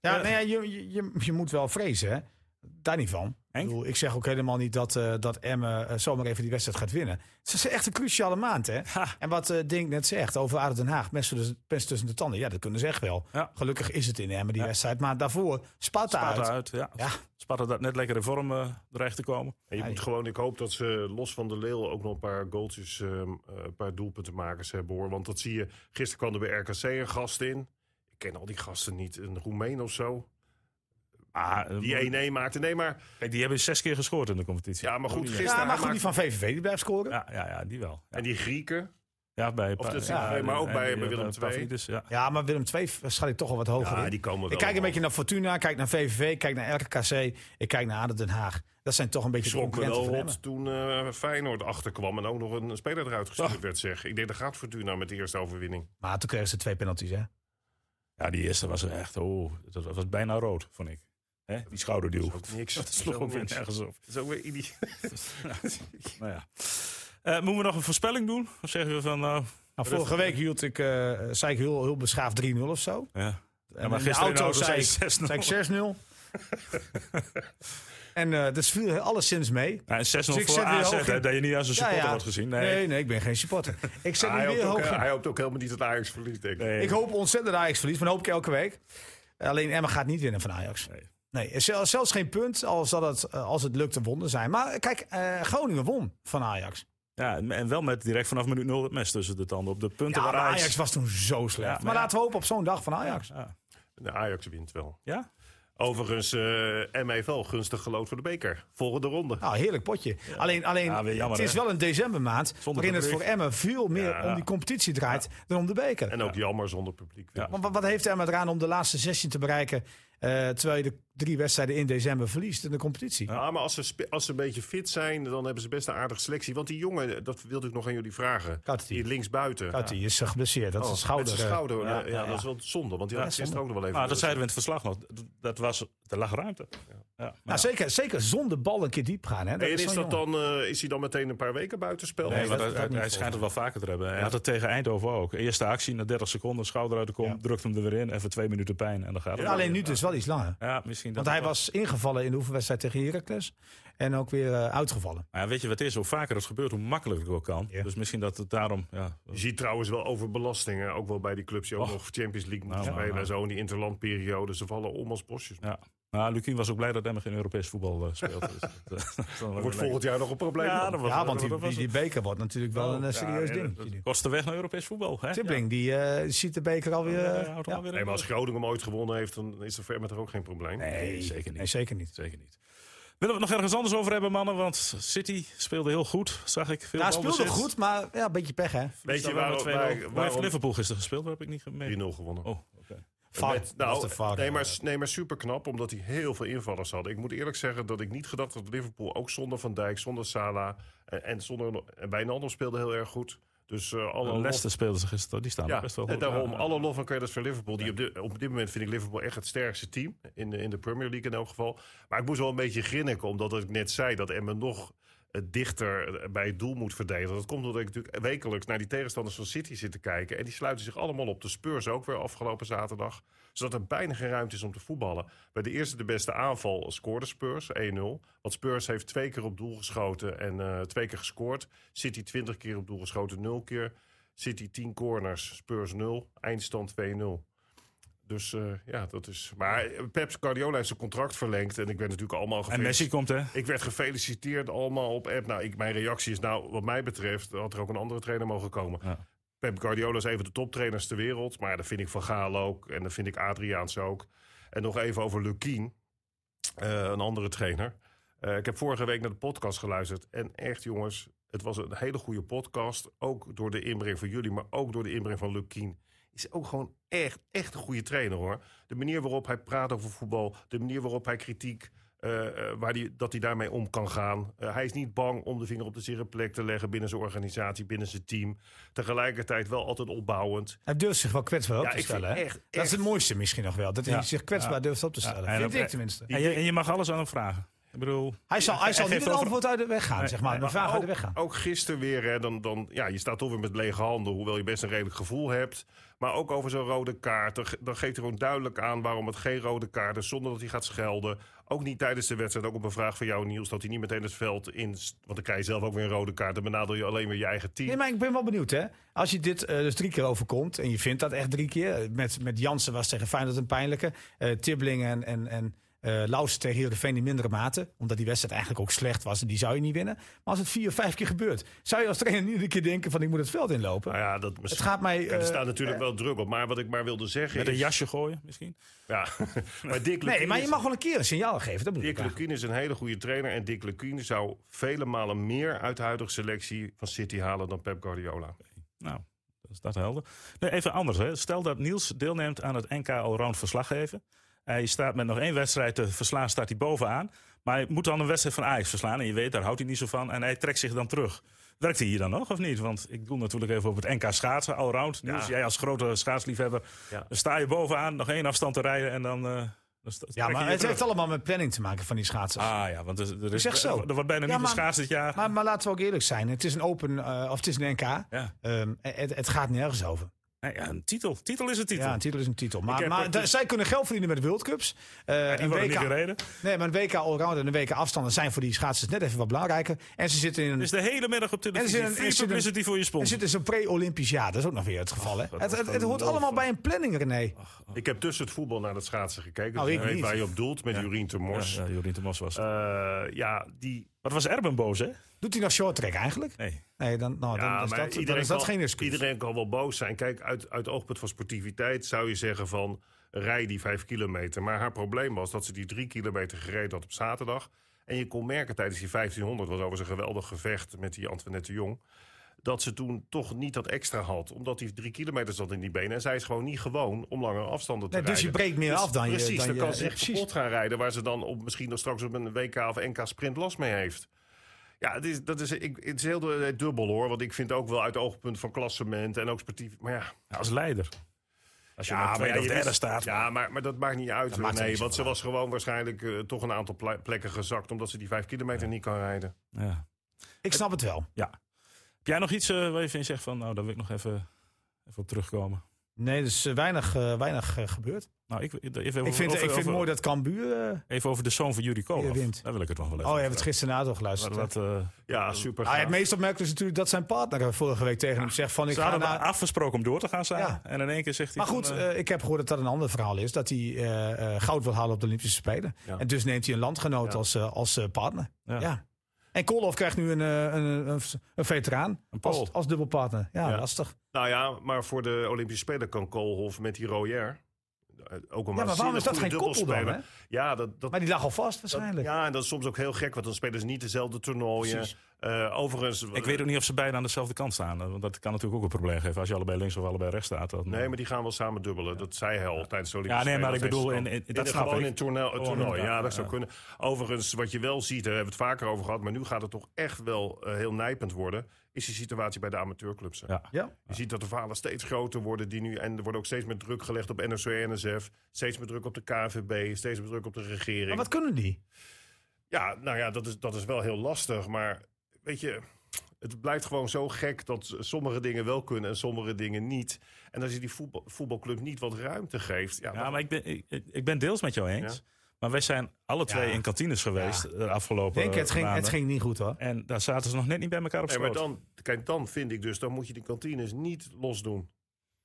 Eh. nou ja je, je, je, je moet wel vrezen, hè? Daar niet van. Ik, Henk? bedoel, ik zeg ook helemaal niet dat, eh dat Emmen eh, zomaar even die wedstrijd gaat winnen. Het is echt een cruciale maand, hè? Ha. En wat eh Dink net zegt over ADO Den Haag, mes tussen, mes tussen de tanden. Ja, dat kunnen ze echt wel. Ja. Gelukkig is het in Emmen, die Ja. wedstrijd. Maar daarvoor Sparta, Sparta uit. uit. ja. Ja. Sparta dat net lekker in vorm eh dreigt te komen. En je Ja, moet gewoon, ik hoop dat ze los van de Leeuw ook nog een paar goaltjes, ehm, eh, een paar doelpuntenmakers hebben hoor. Want dat zie je, gisteren kwam er bij RKC een gast in. Ik ken al die gasten niet, een Roemeen of zo. Ah, eh, Die 1-1 maakte. Nee, maar, Kijk, die hebben zes keer gescoord in de competitie. ja, maar goed, die- gisteren... Ja, maar hij goed, die van VVV die blijft scoren. Ja, Ja, ja, ja, die wel. Ja, En die Grieken. ja bij of Pa- ja, maar ook bij- die, bij eh, Willem II. Pavlidis, ja. maar Willem II schat ik toch wel wat hoger Ja, in. die komen wel Ik kijk een beetje naar Fortuna, kijk naar VVV, kijk naar RKC. Ik kijk naar ADO Den Haag. Dat zijn toch een beetje Ik de schrok me concurrenten wel rot toen eh, Feyenoord achterkwam en ook nog een speler eruit gestuurd Oh. werd, zeg. Ik denk, dat gaat Fortuna met de eerste overwinning. Maar toen kregen ze twee penalties, hè? Ja, die eerste was echt, oh, dat was bijna rood, vond ik. Hè? Die schouderduw. Dat is ook niks. *laughs* Dat sloeg ook weer nergens op. Dat is ook weer idioot. *laughs* Nou ja. Eh, moeten we nog een voorspelling doen? Of zeggen we van, nou, Nou, vorige week hield ik, eh, zei ik heel, heel beschaafd 3-0 of zo. ja. En maar gisteren de auto zei zei ik, je 6-0. zei ik 6-0. *laughs* en eh dat viel alleszins mee. Ja, en 6-0 Dus ik voor AZ, in. dat je niet als een supporter ja. wordt gezien. Nee. Nee, nee, ik ben geen supporter. Ik zet hij, nu hoopt ook, in. hij hoopt ook helemaal niet dat Ajax verliest, denk ik. Nee. Ik hoop ontzettend dat Ajax verliest, maar dat hoop ik elke week. Alleen Emma gaat niet winnen van Ajax. Nee. Nee, zel- zelfs geen punt als, dat het, eh, als het lukt een wonder zijn. Maar kijk, eh, Groningen won van Ajax. Ja, en wel met direct vanaf minuut 0 het mes tussen de tanden. Op de punten Ja, waar Ajax... Ajax was toen zo slecht. Ja, maar maar ja. laten we hopen op zo'n dag van Ajax. Ja. De Ajax wint wel. ja? Overigens, eh M heeft wel gunstig gelood voor de beker. Volgende ronde. Nou, heerlijk potje. Alleen, alleen Ja, weer jammer, het is hè? wel een decembermaand Zonder waarin het voor Emmen veel meer Ja. om die competitie draait dan om de beker. En ook jammer zonder publiek. Ja. Want wat, wat heeft Emmen eraan om de laatste 16 te bereiken eh, terwijl je de drie wedstrijden in december verliest in de competitie? Ja, maar als ze, als ze een beetje fit zijn, dan hebben ze best een aardige selectie. Want die jongen, dat wilde ik nog aan jullie vragen. Die linksbuiten. Kati is eh, geblesseerd, dat is Oh, een schouder. Met zijn eh, schouder. ja, Ja, ja, dat is wel zonde, want die had Ja, gisteren ook nog wel even. Maar dat zeiden we in het verslag nog. Dat was, er lag ruimte. Ja. Nou, zeker, zeker zonder bal een keer diep gaan. Hè? En is, dat jongen. dan, eh, is hij dan meteen een paar weken buitenspel? Nee, dat- maar dat hij, schijnt het wel vaker te hebben. Hij had het tegen Eindhoven ook. Eerste actie, na 30 seconden, schouder uit de kom, Ja. drukt hem er weer in. Even twee minuten pijn en dan gaat het. Ja, alleen nu dus wel iets langer. Ja, misschien dat Want hij wel. was ingevallen in de oefenwedstrijd tegen Heracles. En ook weer eh, uitgevallen. Maar ja, weet je wat het is? Hoe vaker het gebeurt, hoe makkelijker het ook kan. Ja. Dus misschien dat het daarom... Ja, Je ziet trouwens wel overbelastingen. Ook wel bij die clubs die ook Och. nog Champions League moeten Nou, nou, spelen. nou. Zo in die interlandperiode. Ze vallen om als bosjes. ja. Nou, Lukien was ook blij dat Emmen geen Europees voetbal eh, speelt. Dus dat, eh, *laughs* dat Wordt volgend jaar nog een probleem. Ja, dat was- want die, dat was die, die beker wordt natuurlijk wel Oh, een eh, ja, serieus ja, ding. dat- Kost de weg naar Europees voetbal, hè? Tibbling, die ziet de beker alweer... Ja. Nee, maar als Groningen hem ooit gewonnen heeft, dan is er ver met er ook geen probleem. Nee, zeker niet. Nee, zeker niet. Zeker niet. Willen we het nog ergens anders over hebben, mannen? Want City speelde heel goed, zag ik. Veel Ja, speelde goed, maar ja, een beetje pech, hè? Weet je waar, waarom, waar, waar, waar heeft Liverpool gisteren gespeeld? Daar heb ik niet 3-0 mee. gewonnen? Oh, nou, nee, maar, nee, maar super knap, omdat hij heel veel invallers had. Ik moet eerlijk zeggen dat ik niet gedacht had dat Liverpool ook zonder Van Dijk, zonder Salah en, en zonder en Wijnaldum speelde heel erg goed. Dus eh alle lof, Leicester speelden ze gisteren, die staan ja, best wel en goed. daarom Ja, alle lof en credits voor Liverpool. Die op, dit, op dit moment vind ik Liverpool echt het sterkste team in de, in de Premier League in elk geval. Maar ik moest wel een beetje grinniken, omdat ik net zei dat Emmen nog dichter bij het doel moet verdedigen. Dat komt omdat ik natuurlijk wekelijks naar die tegenstanders van City zit te kijken. En die sluiten zich allemaal op de Spurs ook weer afgelopen zaterdag. Zodat er bijna geen ruimte is om te voetballen. Bij de eerste de beste aanval scoorde Spurs 1-0. Want Spurs heeft twee keer op doel geschoten en eh, twee keer gescoord. City 20 keer op doel geschoten, 0 keer. City 10 corners, Spurs 0. Eindstand 2-0. Dus eh, ja, dat is. Maar Pep Guardiola heeft zijn contract verlengd. En ik werd natuurlijk allemaal En. Messi komt, hè? Ik werd gefeliciteerd allemaal op app. Nou, ik, mijn reactie is nou, wat mij betreft, had er ook een andere trainer mogen komen. Ja. Pep Guardiola is even de toptrainers ter wereld. Maar dat vind ik Van Gaal ook. En dat vind ik Adriaans ook. En nog even over Lukien, eh, een andere trainer. Eh, ik heb vorige week naar de podcast geluisterd. En echt jongens, het was een hele goede podcast. Ook door de inbreng van jullie, maar ook door de inbreng van Lukien. Is ook gewoon echt, echt een goede trainer hoor. De manier waarop hij praat over voetbal. De manier waarop hij kritiek eh, eh, waar die, dat hij daarmee om kan gaan. Eh, hij is niet bang om de vinger op de zere plek te leggen binnen zijn organisatie, binnen zijn team. Tegelijkertijd wel altijd opbouwend. Hij durft zich wel kwetsbaar op Ja, te stellen. echt- Dat is het mooiste misschien nog wel. Dat hij Ja. zich kwetsbaar Ja. durft op te stellen. en Vind ik tenminste. En je, en je mag alles aan hem vragen. Ik bedoel, Hij zal, hij zal niet antwoord uit de weg gaan, Nee, zeg maar. Een vraag uit de ook, weg gaan. ook gisteren weer, hè, dan, dan, ja, je staat toch weer met lege handen, hoewel je best een redelijk gevoel hebt. Maar ook over zo'n rode kaart, dan, ge- dan geeft hij gewoon duidelijk aan waarom het geen rode kaart is, zonder dat hij gaat schelden. Ook niet tijdens de wedstrijd, ook op een vraag van jou Niels, dat hij niet meteen het veld in, want dan krijg je zelf ook weer een rode kaart. Dan benadel je alleen weer je eigen team. Nee, maar ik ben wel benieuwd, hè. Als je dit eh, dus drie keer overkomt, en je vindt dat echt drie keer. Met, met Jansen was tegen Feyenoord een pijnlijke. Tibbling en, en, en eh Lauwers tegen Heerenveen in mindere mate. Omdat die wedstrijd eigenlijk ook slecht was en die zou je niet winnen. Maar als het vier, vijf keer gebeurt, zou je als trainer niet een keer denken van ik moet het veld inlopen. Nou ja, dat, Het gaat mij... Er eh, staat natuurlijk wel druk op. Maar wat ik maar wilde zeggen met een is... jasje gooien misschien. Ja, *laughs* maar Dick nee, maar je mag wel een keer een signaal geven. Dat bedoel Dick. Lukien is een hele goede trainer. En Dick Lukien zou vele malen meer uit de huidige selectie van City halen dan Pep Guardiola. Nou, dat is dat helder. Nee, even anders. Hè. Stel dat Niels deelneemt aan het NK Allround verslaggeven. Hij staat met nog één wedstrijd te verslaan, staat hij bovenaan. Maar hij moet dan een wedstrijd van Ajax verslaan. En je weet, daar houdt hij niet zo van. En hij trekt zich dan terug. Werkt hij hier dan nog of niet? Want ik doe natuurlijk even op het NK schaatsen, allround. Ja. jij als grote schaatsliefhebber. Ja. Dan sta je bovenaan, nog één afstand te rijden en dan... eh dan Ja, maar het terug. heeft allemaal met planning te maken van die schaatsers. Ah ja, want er, er is, er wordt bijna Ja, niet geschaatst dit jaar. Maar, maar laten we ook eerlijk zijn. Het is een open, eh, of het is een NK. ja. Ehm, het, het gaat nergens over. Nee, ja, een titel. Titel is een titel. Ja, een titel is een titel. Maar, maar dus- zij kunnen geld verdienen met de World Cups. Eh, die een worden WK niet gereden. Nee, maar een WK allround en een WK afstanden zijn voor die schaatsers net even wat belangrijker. En ze zitten in een, Dus de hele middag op En er televisie. zit een- Free er zit een- publicity voor je er sponsor. zit in zo'n pre-Olympisch jaar. Dat is ook nog weer het geval. Hè? Het, een het, het hoort allemaal bij een planning, René. Ik heb tussen het voetbal naar het schaatsen gekeken. Oh, dus ik ik weet niet. waar je op doelt met Jurien Ja, Termors. ja, Jorien de Mos was. het. Eh, ja, die... Wat was Erben boos, hè? Doet hij nog short track eigenlijk? Nee. Nee, dan, nou, dan Ja, is maar dat, dan iedereen is dat kan, geen excuus. Iedereen kan wel boos zijn. Kijk, uit, uit oogpunt van sportiviteit zou je zeggen van... rij die vijf kilometer. Maar haar probleem was dat ze die drie kilometer gereden had op zaterdag. En je kon merken tijdens die 1500... was overigens een geweldig gevecht met die Antoinette de Jong... dat ze toen toch niet dat extra had. Omdat die drie kilometer zat in die benen. En zij is gewoon niet gewoon om langere afstanden te Nee, dus rijden. je breekt meer af dan je- Precies, dan dan, je- kan ze echt kapot gaan rijden... waar ze dan op, misschien nog straks op een WK of NK sprint last mee heeft. Ja, het is, dat is, ik, het is heel du- dubbel hoor. Want ik vind ook wel uit oogpunt van klassement en ook sportief. Maar ja, Ja, als leider. Als je ja, tweede ja, of je derde wist- staat. Ja, maar, maar dat maakt niet uit. maakt nee, want ze was gewoon waarschijnlijk eh, toch een aantal ple- plekken gezakt. omdat ze die vijf kilometer niet kan rijden. Ja. Ik snap het wel. Heb jij nog iets eh, waar je van zegt van, nou, daar wil ik nog even, even op terugkomen? Nee, er is eh, weinig, eh, weinig eh, gebeurd. Nou, ik, even, Ik vind, over, ik vind over- mooi dat Cambuur... Even over de zoon van Jurie Koolhof. Hier wint. Daar wil ik het nog wel even oh, je hebt het gisteren na toch geluisterd. Eh, Ja, super. Ah, het meest opmerkelijk is natuurlijk dat zijn partner vorige week tegen hem zegt van... Ik ze ga hadden naar... afgesproken om door te gaan samen. Ja. En in één keer zegt hij... Maar goed, van, ik heb gehoord dat dat een ander verhaal is. Dat hij goud wil halen op de Olympische Spelen. Ja. En dus neemt hij een landgenoot Ja. als, als partner. Ja. En Koolhof krijgt nu een, eh, een, een, een veteraan Een als, als dubbelpartner. Ja, Ja. lastig. Nou ja, maar voor de Olympische Spelen kan Koolhof met die Royer... eh, Ook een Ja, maar waarom is dat geen koppel dan? Hè? dubbelspeler. Ja, dat, dat, Maar die lag al vast dat- waarschijnlijk. ja, en dat is soms ook heel gek, want dan spelen ze niet dezelfde toernooien. Eh, overigens... ik weet ook niet of ze beiden aan dezelfde kant staan. eh, Want dat kan natuurlijk ook een probleem geven. Als je allebei links of allebei rechts staat. Dan, Nee, maar die gaan wel samen dubbelen. Dat zei hij al tijdens de Ja, Olympische nee, maar ik bedoel, Dat in, in, dat snap gewoon ik. in het toernooi, toernooi. Ja, dat ja. zou kunnen. Overigens, wat je wel ziet, daar hebben we het vaker over gehad... maar nu gaat het toch echt wel eh, heel nijpend worden... is die situatie bij de amateurclubs. hè. Ja. Ja. Je ziet dat de verhalen steeds groter worden. Die nu, en er wordt ook steeds meer druk gelegd op NOC en NSF. Steeds meer druk op de KNVB. Steeds meer druk op de regering. Maar wat kunnen die? Ja, nou ja, dat is, dat is wel heel lastig. Maar weet je, het blijft gewoon zo gek dat sommige dingen wel kunnen en sommige dingen niet. En als je die voetbal, voetbalclub niet wat ruimte geeft. Ja, Ja, dan- maar ik ben, ik, ik ben deels met jou eens. Ja. Maar wij zijn alle twee Ja. in kantines geweest de afgelopen Denk, het, ging, maanden. het ging niet goed hoor. En daar zaten ze nog net niet bij elkaar op nee, schoot. maar dan, kijk, dan vind ik dus, dan moet je die kantines niet losdoen.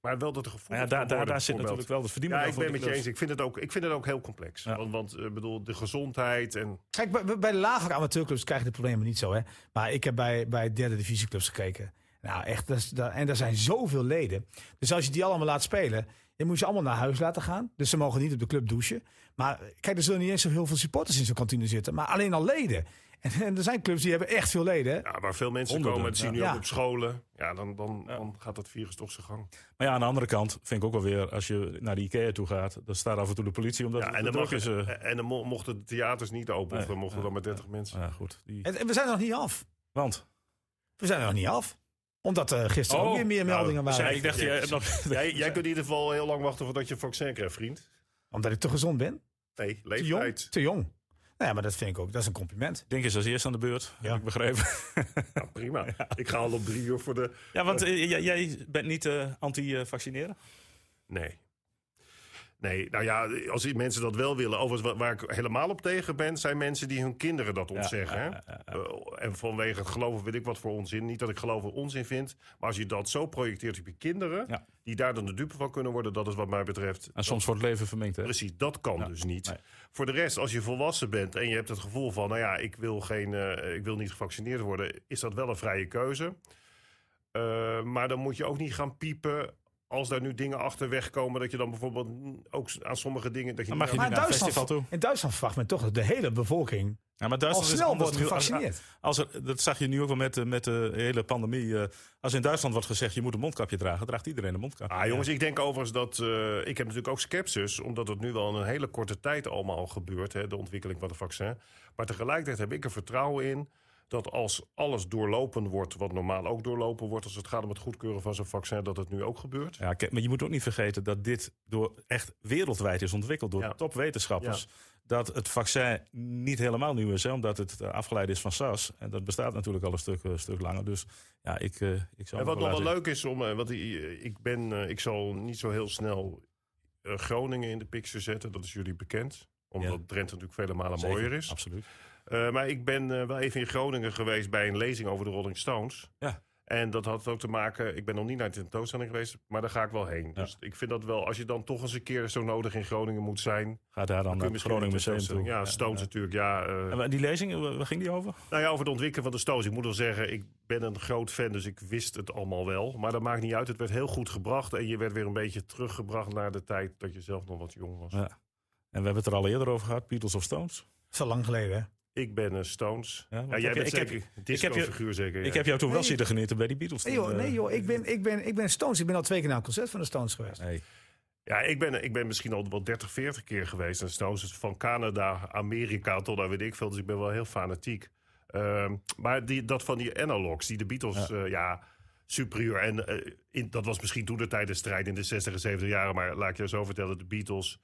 Maar wel dat er gevoel Maar ja, daar, daar, daar zit natuurlijk wel de Ja, verdienmodel ik ben met je eens. Ik vind het ook, ik vind het ook heel complex. Ja. Want, want eh, bedoel, de gezondheid en Kijk, bij, bij de lagere amateurclubs krijg je de problemen niet zo. Hè? Maar ik heb bij, bij derde divisieclubs gekeken. Nou, echt. Dat is, dat, en er zijn zoveel leden. Dus als je die allemaal laat spelen, dan moet je ze allemaal naar huis laten gaan. Dus ze mogen niet op de club douchen. Maar kijk, er zullen niet eens zo heel veel supporters in zo'n kantine zitten. Maar alleen al leden. En, en er zijn clubs die hebben echt veel leden. Hè? ja, waar veel mensen Honderden, komen. Dat zie je nu ja. ook op scholen. Ja, dan, dan, Ja. dan gaat dat virus toch zijn gang. Maar ja, aan de andere kant vind ik ook wel weer... als je naar de Ikea toe gaat... dan staat af en toe de politie omdat Ja, het en te dan, druk mag, is. eh. en dan mo- mochten de theaters niet open. of Nee, dan mochten ja, dan maar 30 mensen. ja, goed. Die... En, en we zijn er nog niet af. Want? We zijn er nog niet af. Omdat er gisteren Oh, ook weer meer nou, meldingen Ja, waren. ik dacht, jij nog... *laughs* Jij, jij kunt in ieder geval heel lang wachten voordat je een vaccin krijgt, vriend. Omdat ik te gezond ben. Nee, Te jong. leeftijd. Te jong. Nou ja, maar dat vind ik ook. Dat is een compliment. Denk eens als eerst aan de beurt, Ja. heb ik begrepen. Ja, prima. *laughs* Ik ga al op drie uur voor de... Ja, want eh, jij- jij bent niet eh, anti-vaccineren? Nee. Nee, nou ja, als die mensen dat wel willen. Overigens, wa- waar ik helemaal op tegen ben, zijn mensen die hun kinderen dat ontzeggen. ja, hè? ja, ja, Eh, en vanwege het geloven weet ik wat voor onzin. Niet dat ik geloven onzin vind. Maar als je dat zo projecteert op je kinderen, die daar dan de dupe van kunnen worden, dat is wat mij betreft. En soms wordt het leven vermengd, hè? Precies, dat kan dus niet. nee. Voor de rest, als je volwassen bent en je hebt het gevoel van, nou ja, ik wil, geen, eh, ik wil niet gevaccineerd worden, is dat wel een vrije keuze. Eh, maar dan moet je ook niet gaan piepen als daar nu dingen achterweg komen, dat je dan bijvoorbeeld ook aan sommige dingen. Dat je niet Maar niet in naar een Duitsland, festival toe. in Duitsland verwacht men toch dat de hele bevolking Ja, maar al Duitsland is snel wordt. Als- gevaccineerd. Als er, dat zag je nu ook wel met, de- met de hele pandemie. eh, als in Duitsland wordt gezegd, je moet een mondkapje dragen, draagt iedereen een mondkapje. Ah, jongens, ik denk overigens dat. eh, ik heb natuurlijk ook sceptisch, omdat het nu wel in een hele korte tijd allemaal gebeurt, hè, de ontwikkeling van het vaccin. Maar tegelijkertijd heb ik er vertrouwen in dat als alles doorlopen wordt, wat normaal ook doorlopen wordt, als het gaat om het goedkeuren van zo'n vaccin, dat het nu ook gebeurt. Ja, maar je moet ook niet vergeten dat dit door echt wereldwijd is ontwikkeld door Ja. topwetenschappers. Dat het vaccin niet helemaal nieuw is, hè, omdat het afgeleid is van SARS. En dat bestaat natuurlijk al een stuk, eh, stuk langer. Dus ja, ik, eh, ik zou En wat nog wel leuk is, om, eh, want ik, ben, ik zal niet zo heel snel Groningen in de picture zetten, dat is jullie bekend. Omdat Ja. Drenthe natuurlijk vele malen Zeker, mooier is. Absoluut. Eh, maar ik ben eh, wel even in Groningen geweest bij een lezing over de Rolling Stones. Ja. En dat had ook te maken, ik ben nog niet naar de tentoonstelling geweest, maar daar ga ik wel heen. Ja. Dus ik vind dat wel, als je dan toch eens een keer zo nodig in Groningen moet zijn, Ga daar dan naar het Groningen een Museum toe. Ja, Stones natuurlijk, ja. eh, En waar- die lezing, waar waar ging die over? nou ja, over het ontwikkelen van de Stones. Ik moet wel zeggen, ik ben een groot fan, dus ik wist het allemaal wel. Maar dat maakt niet uit. Het werd heel goed gebracht. En je werd weer een beetje teruggebracht naar de tijd dat je zelf nog wat jong was. Ja. En we hebben het er al eerder over gehad, Beatles of Stones. Dat is al lang geleden, hè? Ik ben een Stones. Ja, jij ik- bent ik heb- zeker heb disco je- figuur zeker. Ik heb jou toen wel zitten genieten bij die Beatles. Nee joh, eh, nee, joh. Ik, ben, ik, ben, ik ben Stones. Ik ben al twee keer naar een concert van de Stones geweest. nee. Ja, ik ben, ik ben misschien al wel 30, 40 keer geweest. En Stones is van Canada, Amerika tot daar weet ik veel. Dus ik ben wel heel fanatiek. Ehm, maar die, dat van die analogs, die de Beatles, ja, ja superieur. En eh, in, dat was misschien toen de tijd de strijd in de 60 en 70 jaren. Maar laat ik je zo vertellen, de Beatles,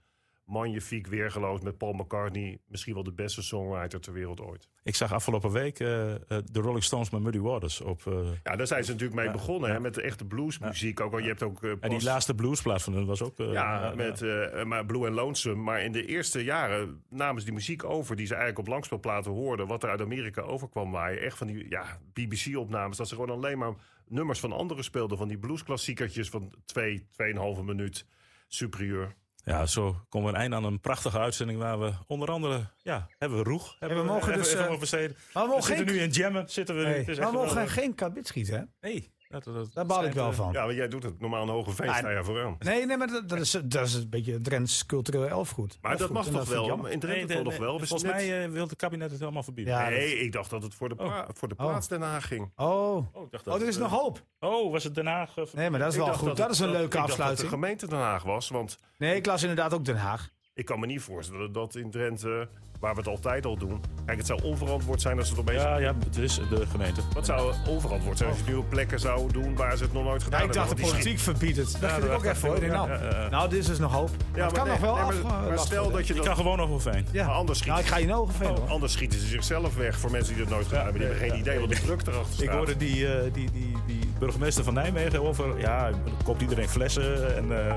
magnifiek weergeloos met Paul McCartney. Misschien wel de beste songwriter ter wereld ooit. Ik zag afgelopen week eh, eh, de Rolling Stones met Muddy Waters op. eh, Ja, daar zijn ze natuurlijk mee Ja, begonnen, ja. hè, met de echte bluesmuziek. Ook al je hebt ook... en die laatste bluesplaat van hen was ook. Ja, met maar Blue and Lonesome. Maar in de eerste jaren namen ze die muziek over... die ze eigenlijk op langspeelplaten hoorden... wat er uit Amerika overkwam waaien. Echt van die ja, BBC-opnames. Dat ze gewoon alleen maar nummers van anderen speelden. Van die bluesklassiekertjes van twee, tweeënhalve minuut. Superieur. Ja, zo komen we een eind aan een prachtige uitzending waar we onder andere, ja, hebben we Roeg. Hebben we mogen dus, even eh, we We mogen zitten geen, nu in jammen, zitten we Het is maar we mogen wel, geen kabit schieten, hè? eh, Nee, dat, dat, Daar baal ik wel eh, van. Ja, want jij doet het normaal een hoge Ja, sta je vooraan. Nee, nee, maar dat, dat, is, dat is een beetje Drents cultureel elfgoed. Maar dat mag toch wel? In Drenthe Nee, de- toch wel? We Volgens net- mij eh, wil het kabinet het helemaal verbieden. Ja, Nee, ik dacht dat het voor de, pla- voor de Oh. plaats Den Haag ging. Oh. Oh, ik dacht dat oh, er is nog eh, hoop. Oh, was het Den Haag? Nee, maar dat is wel goed. Dat, is een leuke ik dacht dat afsluiting. de gemeente Den Haag was, want... Nee, ik las inderdaad ook Den Haag. Ik kan me niet voorstellen dat in Drenthe, waar we het altijd al doen... Kijk, het zou onverantwoord zijn als ze het opeens... Ja, ja, het is de gemeente. Wat zou onverantwoord zijn als je het nu op plekken zou doen waar ze het nog nooit Ja, gedaan ik dacht de hebben? Politiek verbiedt het. Dat Ja, vind ik ook ik Ik denk, ook, Nou, nou, dit is dus nog hoop. Ja, het kan nee, nog wel maar, eh, stel dat je dat... kan gewoon over veen. Ja. Maar anders Nou, ik schieten, ga je hoor. anders schieten ze zichzelf weg voor mensen die dat nooit gedaan hebben. Die hebben geen idee wat de druk erachter staat. Ik hoorde die, eh, die, die, die burgemeester van Nijmegen over. Ja, koopt iedereen flessen. En eh,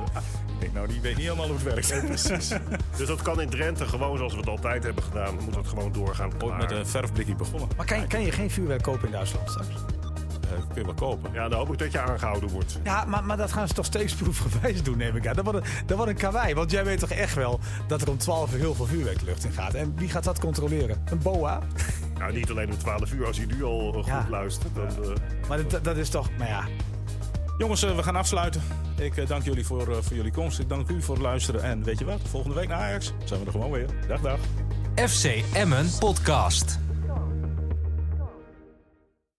ik denk, nou, die weet niet helemaal hoe het werkt. precies. *laughs* Dus dat kan in Drenthe gewoon zoals we het altijd hebben gedaan. Moet dat gewoon doorgaan. Ooit Klaar. met een verfblikje begonnen. Maar kan, je- kan je geen vuurwerk kopen in Duitsland straks? Eh, kun je wel kopen. Ja, dan hoop ik dat je aangehouden wordt. Ja, maar, maar dat gaan ze toch steeds proefgewijs doen, neem ik aan. Dat wordt, een, dat wordt een kawaii. Want jij weet toch echt wel dat er om 12 uur heel veel vuurwerk de lucht in gaat. En wie gaat dat controleren? Een boa? *laughs* Nou, niet alleen om 12 uur. Als je nu al eh, goed Ja. luistert, dan... eh, Maar dat, dat is toch, maar ja. Jongens, we gaan afsluiten. Ik eh, dank jullie voor, eh, voor jullie komst. Ik dank u voor het luisteren. En weet je wat? Volgende week naar Ajax zijn we er gewoon weer. Dag, dag. FC Emmen Podcast.